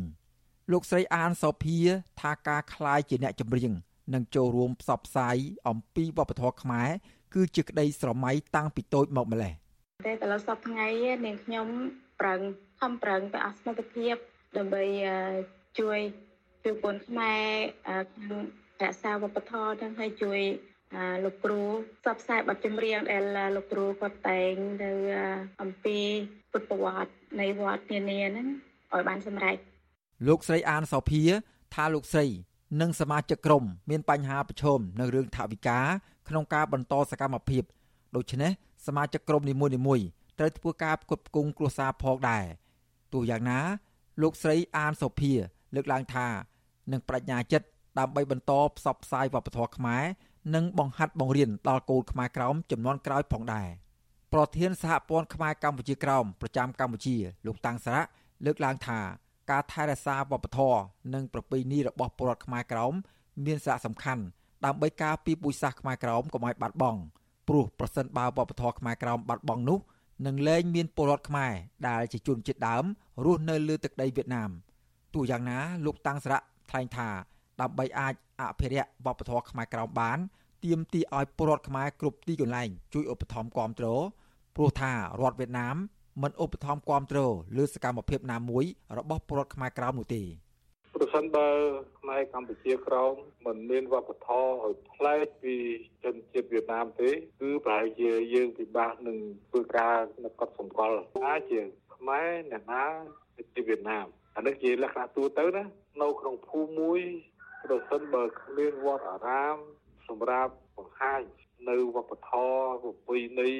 លោកស្រីអានសោភាថាការคลายជាអ្នកចម្រៀង និងចូលរួមផ្សព្វផ្សាយអំពីវប្បធម៌ខ្មែរគឺជាក្តីស្រមៃតាំងពីតូចមកម្ល៉េះតែឥឡូវសប្ថ្ងៃនាងខ្ញុំប្រឹងខំប្រឹងទៅអសមត្ថភាពដើម្បីជួយជួយពលខ្មែរក្នុងរក្សាវប្បធម៌ទាំងឲ្យជួយលោកគ្រូផ្សព្វផ្សាយបទចម្រៀងដែលលោកគ្រូគាត់តែងទៅអំពីពុទ្ធប្រវត្តិនៃវត្តនានាហ្នឹងឲ្យបានសម្រេចលោកស្រីអានសោភាថាលោកស្រី និងសមាជិកក្រុមមានបញ្ហាប្រឈមនៅរឿងថវិកាក្នុងការបន្តសកម្មភាពដូច្នេះសមាជិកក្រុមនីមួយៗត្រូវធ្វើការផ្គត់ផ្គង់គ្រួសារផងដែរទោះយ៉ាងណា លោកស្រីអានសូភា លើកឡើងថានឹងបញ្ញាចិត្តដើម្បីបន្តផ្សព្វផ្សាយវប្បធម៌ខ្មែរនិងបង្ហាត់បង្រៀនដល់កូនខ្មែរក្រោមចំនួនក្រោយផងដែរប្រធានសហព័ន្ធខ្មែរកម្ពុជាក្រោមប្រចាំកម្ពុជា លោកតាំងសារៈលើកឡើងថា ការថែរក្សាវប្បធម៌និងប្រពៃណីរបស់ពលរដ្ឋខ្មែរក្រោមមានសារៈសំខាន់ដើម្បីការពារពូជសាសន៍ខ្មែរក្រោមកុំឲ្យបាត់បង់ព្រោះប្រសិនបើវប្បធម៌ខ្មែរក្រោមបាត់បង់នោះនឹងលែងមានពលរដ្ឋខ្មែរដែលជាជនជាតិដើមរស់នៅលើទឹកដីវៀតណាមទោះយ៉ាងណាលោកតាំងសារៈថ្លែងថាដើម្បីអាចអភិរក្សវប្បធម៌ខ្មែរក្រោមបានទាមទារឲ្យពលរដ្ឋខ្មែរគ្រប់ទីកន្លែងជួយឧបត្ថម្ភគាំទ្រព្រោះថារដ្ឋវៀតណាម មិនឧបត្ថម្ភគាំទ្រលើសកម្មភាពណាមួយរបស់ពលរដ្ឋខ្មែរក្រោមនោះទេប្រសិនបើខ្មែរកម្ពុជាក្រោមមិនមានវប្បធម៌ឲ្យប្លែកពីជនជាតិវៀតណាមទេគឺប្រហែលជាយើងពិបាកនឹងធ្វើការនៅកត់សម្គាល់ថាជាខ្មែរអ្នកណាជាវៀតណាមអានេះជាលក្ខណៈទូទៅណានៅក្នុងភូមិមួយប្រសិនបើគ្មានវត្តអារាមសម្រាប់បង្ហាញនៅវប្បធម៌ប្រពៃណី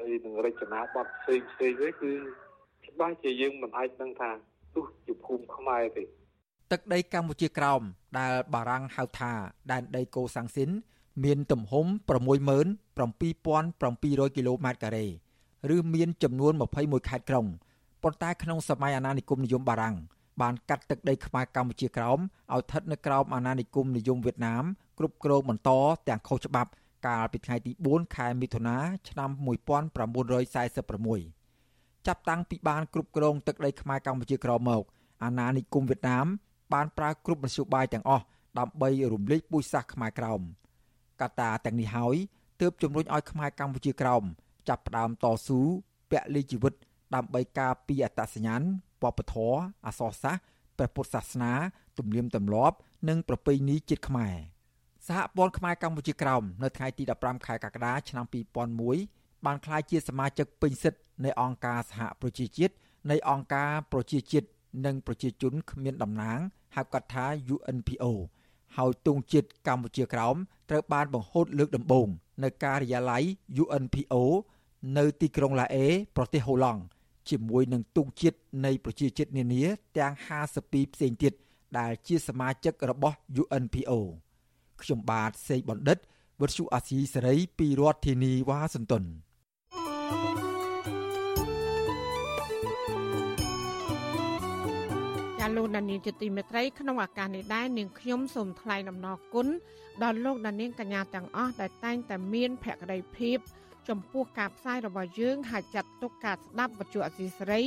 ហើយនឹងរចនាប័ទ្មផ្សេងផ្សេងវិញគឺច្បាស់ជាយើងមិនអាចនឹងថាទោះជាភូមិខ្មែរទេទឹកដីកម្ពុជាក្រោមដែលបារាំងហៅថាដែនដីកូសាំងស៊ីនមានទំហំ67700គីឡូម៉ែត្រការ៉េឬមានចំនួន21ខេត្តក្រុងប៉ុន្តែក្នុងសម័យអាណានិគមនិយមបារាំងបានកាត់ទឹកដីខ្មែរកម្ពុជាក្រោមឲ្យស្ថិតនៅក្រោមអាណានិគមនិយមវៀតណាមគ្រប់គ្រងបន្តទាំងខុសច្បាប់ កាលពីថ្ងៃទី4ខែមិថុនាឆ្នាំ1946ចាប់តាំងពីបានគ្រប់គ្រងទឹកដីខ្មែរកម្ពុជាក្រោមមក អាណានិគមវៀតណាម បានប្រើគ្រប់មធ្យោបាយទាំងអស់ដើម្បីរំលេចពូជសាសន៍ខ្មែរក្រោមកត្តាទាំងនេះហើយទើបជំរុញឲ្យខ្មែរកម្ពុជាក្រោមចាប់ផ្ដើមតស៊ូពលីជីវិត ដើម្បីការពារអត្តសញ្ញាណវប្បធម៌អក្សរសាស្ត្រព្រះពុទ្ធសាសនា ទំនៀមទម្លាប់ និងប្រពៃណីជាតិខ្មែរ សហព័ន្ធខ្មែរកម្ពុជាក្រោមនៅថ្ងៃទី15ខែកក្កដាឆ្នាំ2001បានក្លាយជាសមាជិកពេញសិទ្ធិនៃអង្គការសហប្រជាជាតិនៃអង្គការប្រជាជាតិនិងប្រជាជនគ្មានតំណាងហៅកាត់ថា UNPO ហើយទង់ជាតិកម្ពុជាក្រោមត្រូវបានបង្ហូតលើកដំបូងនៅការិយាល័យ UNPO នៅទីក្រុងឡាអេប្រទេសហូឡង់ជាមួយនឹងទង់ជាតិនៃប្រជាជាតិនានាទាំង52ផ្សេងទៀតដែលជាសមាជិករបស់ UNPO ខ្ញុំបាទសេកបណ្ឌិតវុទ្ធុអាស៊ីសេរីពីរដ្ឋធានីវ៉ាស៊ីនតោនាលោកដានៀងជាទីមេត្រីក្នុងឱកាសនេះដែរនាងខ្ញុំសូមថ្លែងអំណរគុណដល់លោកដានៀងកញ្ញាទាំងអស់ដែលតែងតែមានភក្ដីភាព ចំពោះការផ្សាយរបស់យើងហើយចាត់ទុកការស្ដាប់វិទ្យុអសីសេរី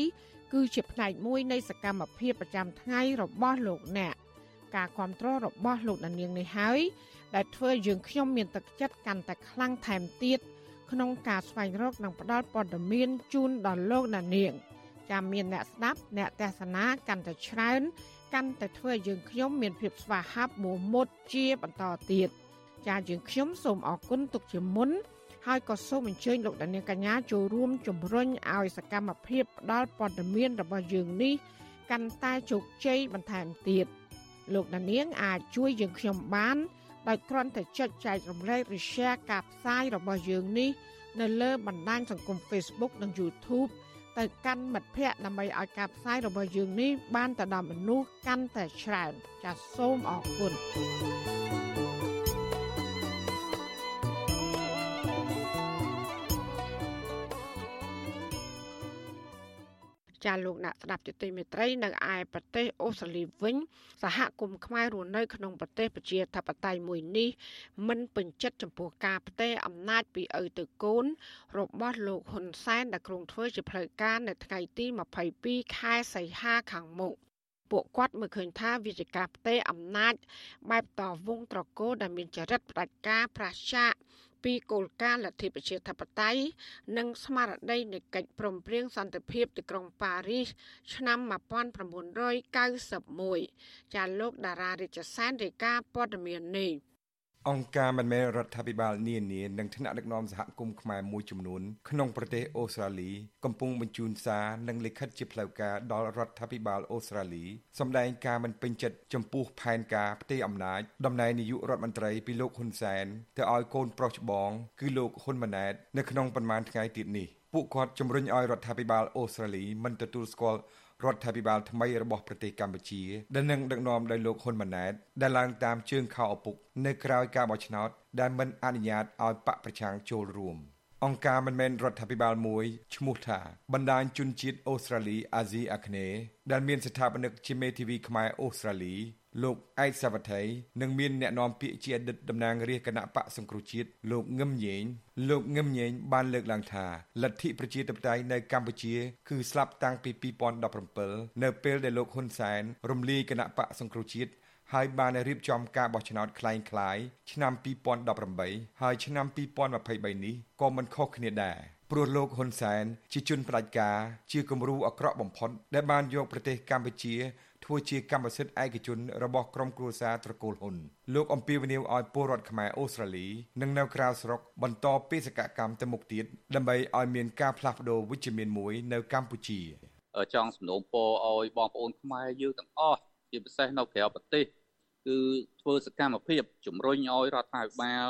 គឺជាផ្នែកមួយនៃសកម្មភាពប្រចាំថ្ងៃរបស់លោកអ្នក ការគ្រប់គ្រងរបស់លោកដានៀងនេះហើយដែលធ្វើយើងខ្ញុំមានទឹកចិត្តកាន់តែខ្លាំងថែមទៀតក្នុងការស្វែងរកនិងផ្តល់ព័ត៌មានជូនដល់លោកដានៀងចាំមានអ្នកស្ដាប់អ្នកទេសនាកាន់តែច្រើនកាន់តែធ្វើយើងខ្ញុំមានភាពស្វាហាប់មោះមុតជាបន្តទៀតចាយើងខ្ញុំសូមអរគុណទុកជាមុនហើយក៏សូមអញ្ជើញលោកដានៀងកញ្ញាចូលរួមជំរុញឲ្យសកម្មភាពផ្ដល់ព័ត៌មានរបស់យើងនេះកាន់តែជោគជ័យបន្ថែមទៀត លោកដានៀងអាចជួយយើងខ្ញុំបានដោយគ្រាន់តែចុចចែករំលែកឬ share ការផ្សាយរបស់យើងនេះ នៅលើបណ្ដាញសង្គម Facebook និង YouTube ទៅកាន់មិត្តភ័ក្តិដើម្បីឲ្យការផ្សាយរបស់យើងនេះបានទៅដល់មនុស្សកាន់តែច្រើនចាសសូមអរគុណ ចាលោកអ្នកស្ដាប់ជទិមេត្រីនៅឯប្រទេសអូស្ត្រាលីវិញសហគមន៍ខ្មែររស់នៅក្នុងប្រទេសប្រជាធិបតេយ្យមួយនេះមិនពេញចិត្តចំពោះការផ្ទេរអំណាចពីឪទៅកូន របស់លោកហ៊ុនសែនដែលគ្រោងធ្វើជាផ្លូវការនៅថ្ងៃទី22ខែសីហាខាងមុខពពួកគាត់មើលឃើញថាវិជាការផ្ទេរអំណាចបែបតវងត្រកូលដែលមានចរិតផ្ដាច់ការប្រឆាក ពីគោលការណ៍លទ្ធិប្រជាធិបតេយ្យនិងស្មារតីនៃកិច្ចព្រមព្រៀងសន្តិភាពទីក្រុងប៉ារីសឆ្នាំ1991ចាលោកតារារាជសែនរាយការណ៍ព័ត៌មាននេះ អង្គការមិនមែនរដ្ឋាភិបាលនានានិងថ្នាក់ដឹកនាំសហគមន៍ខ្មែរមួយចំនួនក្នុងប្រទេសអូស្ត្រាលីកំពុងបញ្ជូនសារនិងលិខិតជាផ្លូវការដល់រដ្ឋាភិបាលអូស្ត្រាលីសម្ដែងការមិនពេញចិត្តចំពោះផែនការផ្ទេរអំណាចតំណែងនាយករដ្ឋមន្ត្រីពីលោកហ៊ុនសែនទៅឲ្យកូនប្រុសច្បងគឺលោកហ៊ុនម៉ាណែតនៅក្នុងប៉ុន្មានថ្ងៃទៀតនេះពួកគាត់ជំរុញឲ្យរដ្ឋាភិបាលអូស្ត្រាលីមិនទទួលស្គាល់ រដ្ឋាភិបាលថ្មីរបស់ប្រទេសកម្ពុជាដែលនឹងដឹកនាំដោយលោកហ៊ុនម៉ាណែតដែលឡើងតាមជើងខោឪពុកនៅក្រៅការបោះឆ្នោតដែលមិនអនុញ្ញាតឲ្យបកប្រឆាំងចូលរួមអង្គការមិនមែនរដ្ឋាភិបាលមួយឈ្មោះថាបណ្ដាញជនជាតិអូស្ត្រាលីអាស៊ីអាគ្នេយ៍ដែលមានស្ថាបនិកជាមេធាវីខ្មែរអូស្ត្រាលី លោកឯកសាវត្ថីនិងមានអ្នកនាំពាក្យជាអតីតតំណាងរាជគណៈបកសង្គ្រោះជាតិលោកងឹមញែងលោកងឹមញែងបានលើកឡើងថាលទ្ធិប្រជាធិបតេយ្យនៅកម្ពុជាគឺស្លាប់តាំងពី2017នៅពេលដែលលោកហ៊ុនសែនរំលាយគណៈបកសង្គ្រោះជាតិហើយបានរៀបចំការបោះឆ្នោតคล้ายคล้ายឆ្នាំ2018ហើយឆ្នាំ2023នេះក៏មិនខុសគ្នាដែរព្រោះលោកហ៊ុនសែនជាជនផ្ដាច់ការជាគំរូអាក្រក់បំផុតដែលបានយកប្រទេសកម្ពុជា ធ្វើជាកម្មសិទ្ធិឯកជនរបស់ក្រុមគ្រួសារត្រកូលហ៊ុនលោកអំពាវនាវឲ្យពលរដ្ឋខ្មែរអូស្ត្រាលីនិងនៅក្រៅស្រុកបន្តបេសកកម្មទៅមុខទៀតដើម្បីឲ្យមានការផ្លាស់ប្ដូរវិជ្ជមានមួយនៅកម្ពុជាចង់សំណូមពរឲ្យបងប្អូនខ្មែរយើងទាំងអស់ជាពិសេសនៅក្រៅប្រទេសគឺធ្វើសកម្មភាពជំរុញឲ្យរដ្ឋាភិបាល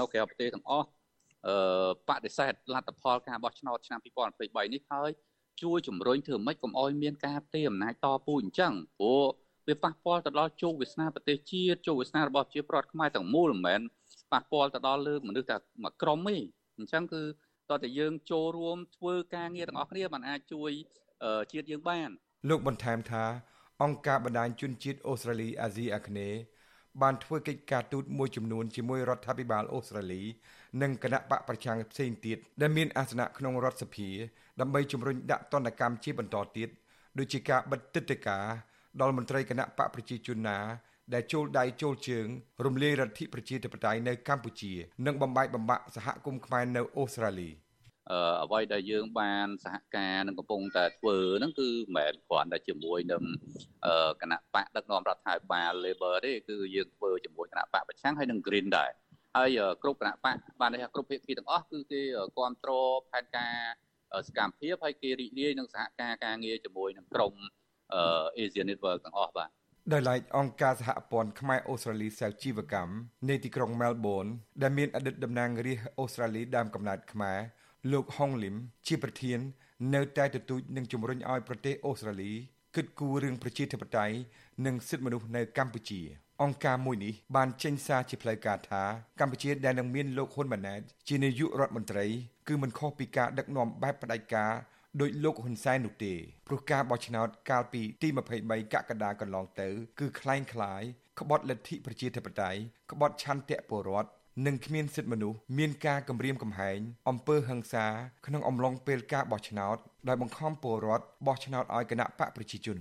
នៅក្រៅប្រទេសទាំងអស់បដិសេធលទ្ធផលការបោះឆ្នោតឆ្នាំ2023នេះហើយ ជួយជំរុញធ្វើម៉េចកុំឲ្យមានការផ្ទេរអំណាចតពូជអញ្ចឹងព្រោះវាប៉ះពាល់ទៅដល់ជោគវាសនាប្រទេសជាតិជោគវាសនារបស់ប្រជាពលរដ្ឋខ្មែរទាំងមូលមិនមែនប៉ះពាល់ទៅដល់លើមនុស្សតែមួយក្រុមទេអញ្ចឹងគឺតើតើយើងចូលរួមធ្វើការងារទាំងអស់គ្នាបានអាចជួយជាតិយើងបាន លោកបន្ថែមថា អង្គការបណ្ដាញជនជាតិអូស្ត្រាលីអាស៊ីអាគ្នេយ៍បានធ្វើកិច្ចការទូតមួយចំនួនជាមួយរដ្ឋាភិបាលអូស្ត្រាលី និងគណៈបកប្រឆាំងផ្សេងទៀតដែលមានអាសនៈក្នុងរដ្ឋសភា ដើម្បីជំរុញដាក់ទណ្ឌកម្មជាបន្តទៀតដូចជាការបិទទឹកដីកាដល់មន្ត្រីគណៈបកប្រជាជនណា ដែលចូលដៃចូលជើង រំលាយរដ្ឋិប្រជាធិបតេយ្យនៅកម្ពុជា និងបំបែកបំបាក់សហគមន៍ខ្មែរនៅអូស្ត្រាលី។អ្វីដែលយើងបានសហការនឹងកំពុងតែធ្វើហ្នឹងគឺមិនមែនគ្រាន់តែជាមួយនឹងគណៈបកដឹកនាំរដ្ឋាភិបាល Labor ទេគឺយើងធ្វើជាមួយគណៈបកប្រឆាំងហើយនឹង Green ដែរហើយគ្រប់គណៈបកបានថាគ្រប់ភាគីទាំងអស់គឺគេគ្រប់គ្រងផែនការ សកម្មភាពហើយគេរីករាយនឹងសហការការងារជាមួយនឹងក្រុម Asian Network ទាំងអស់បាទដោយឡែកអង្គការសហព័ន្ធខ្មែរអូស្ត្រាលីសាជីវកម្មនៃទីក្រុង Melbourne ដែលមានអតីតតំណាងរាស្ត្រអូស្ត្រាលីដើមកំណើតខ្មែរលោកហុងលឹមជាប្រធាន នៅតែទទូចនឹងជំរុញឲ្យប្រទេសអូស្ត្រាលីគិតគូររឿងប្រជាធិបតេយ្យនិងសិទ្ធិមនុស្សនៅកម្ពុជា អង្គការមួយនេះបានចេញសារជាផ្លូវការថាកម្ពុជាដែលនឹងមានលោកហ៊ុនម៉ាណែតជានាយករដ្ឋមន្ត្រី គឺមិនខុសពីការដឹកនាំបែបផ្ដាច់ការដោយលោកហ៊ុនសែននោះទេព្រោះការបោះឆ្នោតកាលពីទី23កក្កដាកន្លងទៅគឺคล้ายคล้ายក្បត់លទ្ធិប្រជាធិបតេយ្យក្បត់ឆន្ទៈពលរដ្ឋនិងគ្មានសិទ្ធិមនុស្សមានការគំរាមកំហែងអំពើហិង្សាក្នុងអំឡុងពេលការបោះឆ្នោតដោយបង្ខំពលរដ្ឋបោះឆ្នោតឲ្យគណៈបកប្រជាជន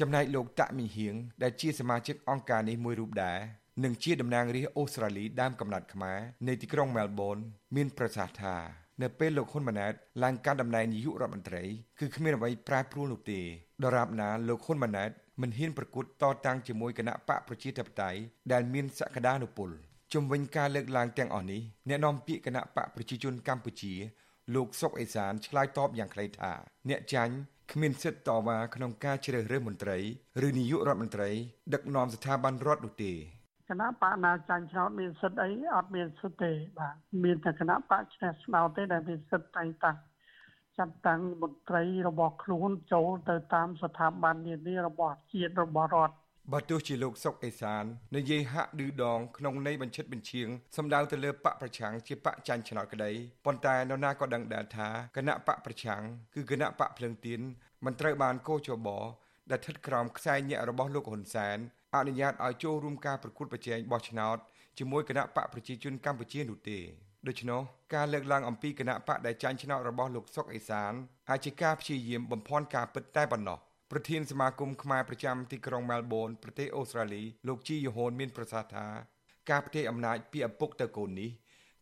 ចំណែកលោកតាក់មីហៀងដែលជាសមាជិកអង្គការនេះមួយរូបដែរនិងជាតំណាងរាស្ត្រអូស្ត្រាលីដើមកំណត់ខ្មែរនៃទីក្រុងមែលប៊នមានប្រសាសន៍ថា នៅពេលលោកហ៊ុនម៉ាណែតឡើងកាន់តំណែងនាយករដ្ឋមន្ត្រីគឺគ្មានអ្វីប្រែប្រួលនោះទេដរាបណាលោកហ៊ុនម៉ាណែតមិនហ៊ានប្រកួតតតាំងជាមួយគណៈបកប្រជាធិបតេយ្យដែលមានសក្តានុពលជំវិញការលើកឡើងទាំងអស់នេះអ្នកនាំពាក្យគណៈបកប្រជាជនកម្ពុជាលោកសុកអេសានឆ្លើយតបយ៉ាងខ្លីថាអ្នកចាញ់គ្មានសិទ្ធិតវ៉ាក្នុងការជ្រើសរើសមន្ត្រីឬនាយករដ្ឋមន្ត្រីដឹកនាំស្ថាប័នរដ្ឋនោះទេ គណៈបកណាចាញ់ឆ្នោតមានសិទ្ធិអីអត់មានសិទ្ធិទេបាទមានតែគណៈបកឈ្នះឆ្នោតទេដែលមានសិទ្ធិតែងតាំងចាត់តាំងមន្ត្រីរបស់ខ្លួនចូលទៅតាមស្ថាប័ននានារបស់ជាតិរបស់រដ្ឋបើទោះជាលោកសុកអេសាននិយាយហាក់ឌឺដងក្នុងន័យបញ្ឆិតបញ្ឈៀងសម្ដៅទៅលើបកប្រឆាំងជាបកចាញ់ឆ្នោតក្តីប៉ុន្តែនរណាក៏ដឹងដែរថាគណៈបកប្រឆាំងគឺគណៈបកភ្លើងទៀនមិនត្រូវបានកោជបដែលស្ថិតក្រោមខ្សែញាក់របស់លោកហ៊ុនសែន អនុញ្ញាតឲ្យចូលរួមការប្រកួតប្រជែងបោះឆ្នោតជាមួយគណៈបកប្រជាជនកម្ពុជានោះទេដូច្នោះការលើកឡើងអំពីគណៈបកដែលចាញ់ឆ្នោតរបស់លោកសុកអេសានអាចជាការព្យាយាមបំភាន់ការពិតតែប៉ុណ្ណោះប្រធានសមាគមខ្មែរប្រចាំទីក្រុងមែលប៊នប្រទេសអូស្ត្រាលីលោកជីយ៉ូហូនមានប្រសាសន៍ថាការផ្ទេរអំណាចពីឪពុកទៅកូននេះ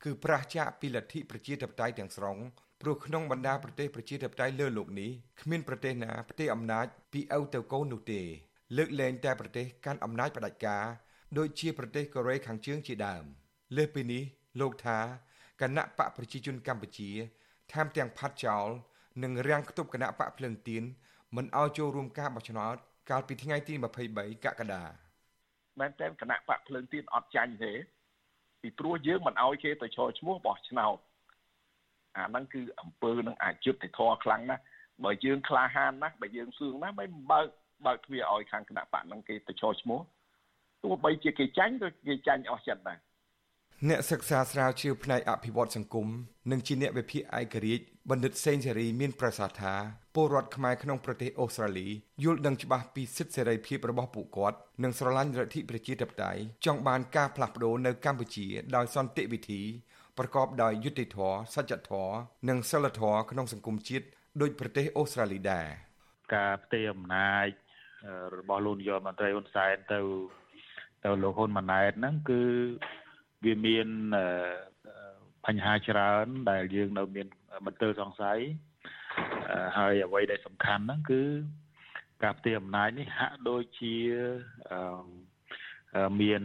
គឺប្រឆាចពីលទ្ធិប្រជាធិបតេយ្យទាំងស្រុងព្រោះក្នុងបណ្ដាប្រទេសប្រជាធិបតេយ្យលើលោកនេះគ្មានប្រទេសណាផ្ទេរអំណាចពីឪទៅកូននោះទេ លើកលែងតែប្រទេសកាន់អំណាចផ្ដាច់ការដូចជាប្រទេសកូរ៉េខាងជើងជាដើមលើសពីនេះលោកថាគណៈបកប្រជាជនកម្ពុជាថែមទាំងផាត់ចោលនិងរាំងខ្ទប់គណៈបកភ្លឹងទៀនមិនឲ្យចូលរួមការបោះឆ្នោតកាលពីថ្ងៃទី23កក្កដាមែនតើគណៈបកភ្លើងទៀនអត់ចាញ់ទេពីព្រោះយើងមិនឲ្យគេទៅឈរឈ្មោះបោះឆ្នោតអាហ្នឹងគឺអំពើនឹងអយុត្តិធម៌ខ្លាំងណាស់បើយើងក្លាហានណាស់បើយើងសឿងណាស់មិនបើក បើកទ្វារឲ្យខាងគណៈបកហ្នឹងគេទៅឈរឈ្មោះទោះបីជាគេចាញ់ក៏គេចាញ់អស់ចិត្តដែរអ្នកសិក្សាស្រាវជ្រាវផ្នែកអភិវឌ្ឍសង្គមនិងជាអ្នកវិភាគឯករាជ្យបណ្ឌិតសេងសេរីមានប្រសាសន៍ថាពលរដ្ឋខ្មែរក្នុងប្រទេសអូស្ត្រាលីយល់ដឹងច្បាស់ពីសិទ្ធិសេរីភាពរបស់ពួកគាត់និងស្រឡាញ់លទ្ធិប្រជាធិបតេយ្យចង់បានការផ្លាស់ប្ដូរនៅកម្ពុជាដោយសន្តិវិធីប្រកបដោយយុត្តិធម៌សច្ចធម៌និងសិលធម៌ក្នុងសង្គមជាតិដូចប្រទេសអូស្ត្រាលីដែរការផ្ទេរអំណាច របស់លោកនាយករដ្ឋមន្ត្រីហ៊ុនសែនទៅទៅលោកហ៊ុនម៉ាណែតហ្នឹងគឺវាមានបញ្ហាច្រើន ដែលយើងនៅមានបន្ទើសង្ស័យហើយអ្វីដែលសំខាន់ហ្នឹងគឺការផ្ទេរអំណាចនេះហាក់ដូចជាមាន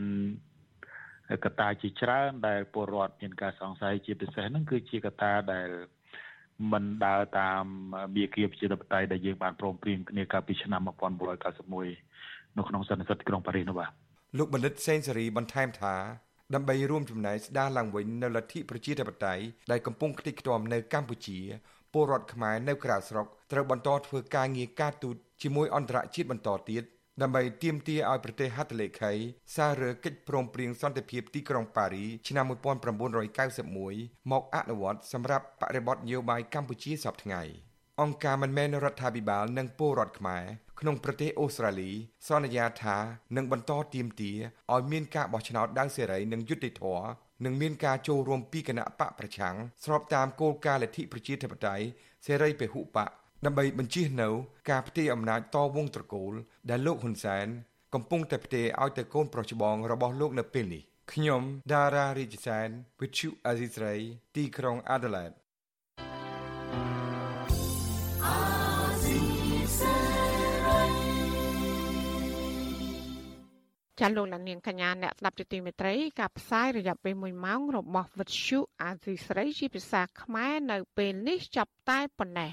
កត្តាជាច្រើន ដែលពលរដ្ឋមានការសង្ស័យជាពិសេសហ្នឹងគឺជាកត្តាដែល មិនដើរតាមមាគ៌ាប្រជាធិបតេយ្យដែលយើងបានព្រមព្រៀងគ្នាកាលពីឆ្នាំ1991នៅក្នុងសន្និសីទក្រុងប៉ារីសនោះបាទលោកបណ្ឌិតសេនស៊ូរីបន្ថែមថាដើម្បីរួមចំណែកស្ដារឡើងវិញនៅលទ្ធិប្រជាធិបតេយ្យដែលកំពុងខ្ទេចខ្ទាំនៅកម្ពុជាពលរដ្ឋខ្មែរនៅក្រៅស្រុកត្រូវបន្តធ្វើការងារការទូតជាមួយអន្តរជាតិបន្តទៀត ដើម្បីទាមទារឲ្យប្រទេសហត្ថលេខីសាររើកិច្ចព្រមព្រៀងសន្តិភាពទីក្រុងប៉ារីឆ្នាំ1991មកអនុវត្តសម្រាប់បរិបទនយោបាយកម្ពុជាសពថ្ងៃអង្គការមិនមែនរដ្ឋាភិបាលនិងពលរដ្ឋខ្មែរក្នុងប្រទេសអូស្ត្រាលី សន្យាថានឹងបន្តទៀមទាឲ្យមានការបោះឆ្នោតដោយសេរីនិងយុត្តិធម៌និងមានការចូលរួមពីគណៈបកប្រឆាំងស្របតាមគោលការណ៍លទ្ធិប្រជាធិបតេយ្យសេរីពហុបក ដើម្បីបញ្ជៀសនៅការផ្ទេរអំណាចតវងត្រកូលដែលលោកហ៊ុនសែនកំពុងតែផ្ទេរឲ្យទៅកូនប្រុសច្បងរបស់លោកនៅពេលនេះខ្ញុំដារ៉ារីជសែនវិទ្យុអាស៊ីស្រីទីក្រុង Adelaide ចាលោកលានកញ្ញាអ្នកស្ដាប់ទីមេត្រីការផ្សាយរយៈពេល1ម៉ោងរបស់វិទ្យុអាស៊ីស្រីជាភាសាខ្មែរនៅពេលនេះចាប់តែប៉ុណ្ណេះ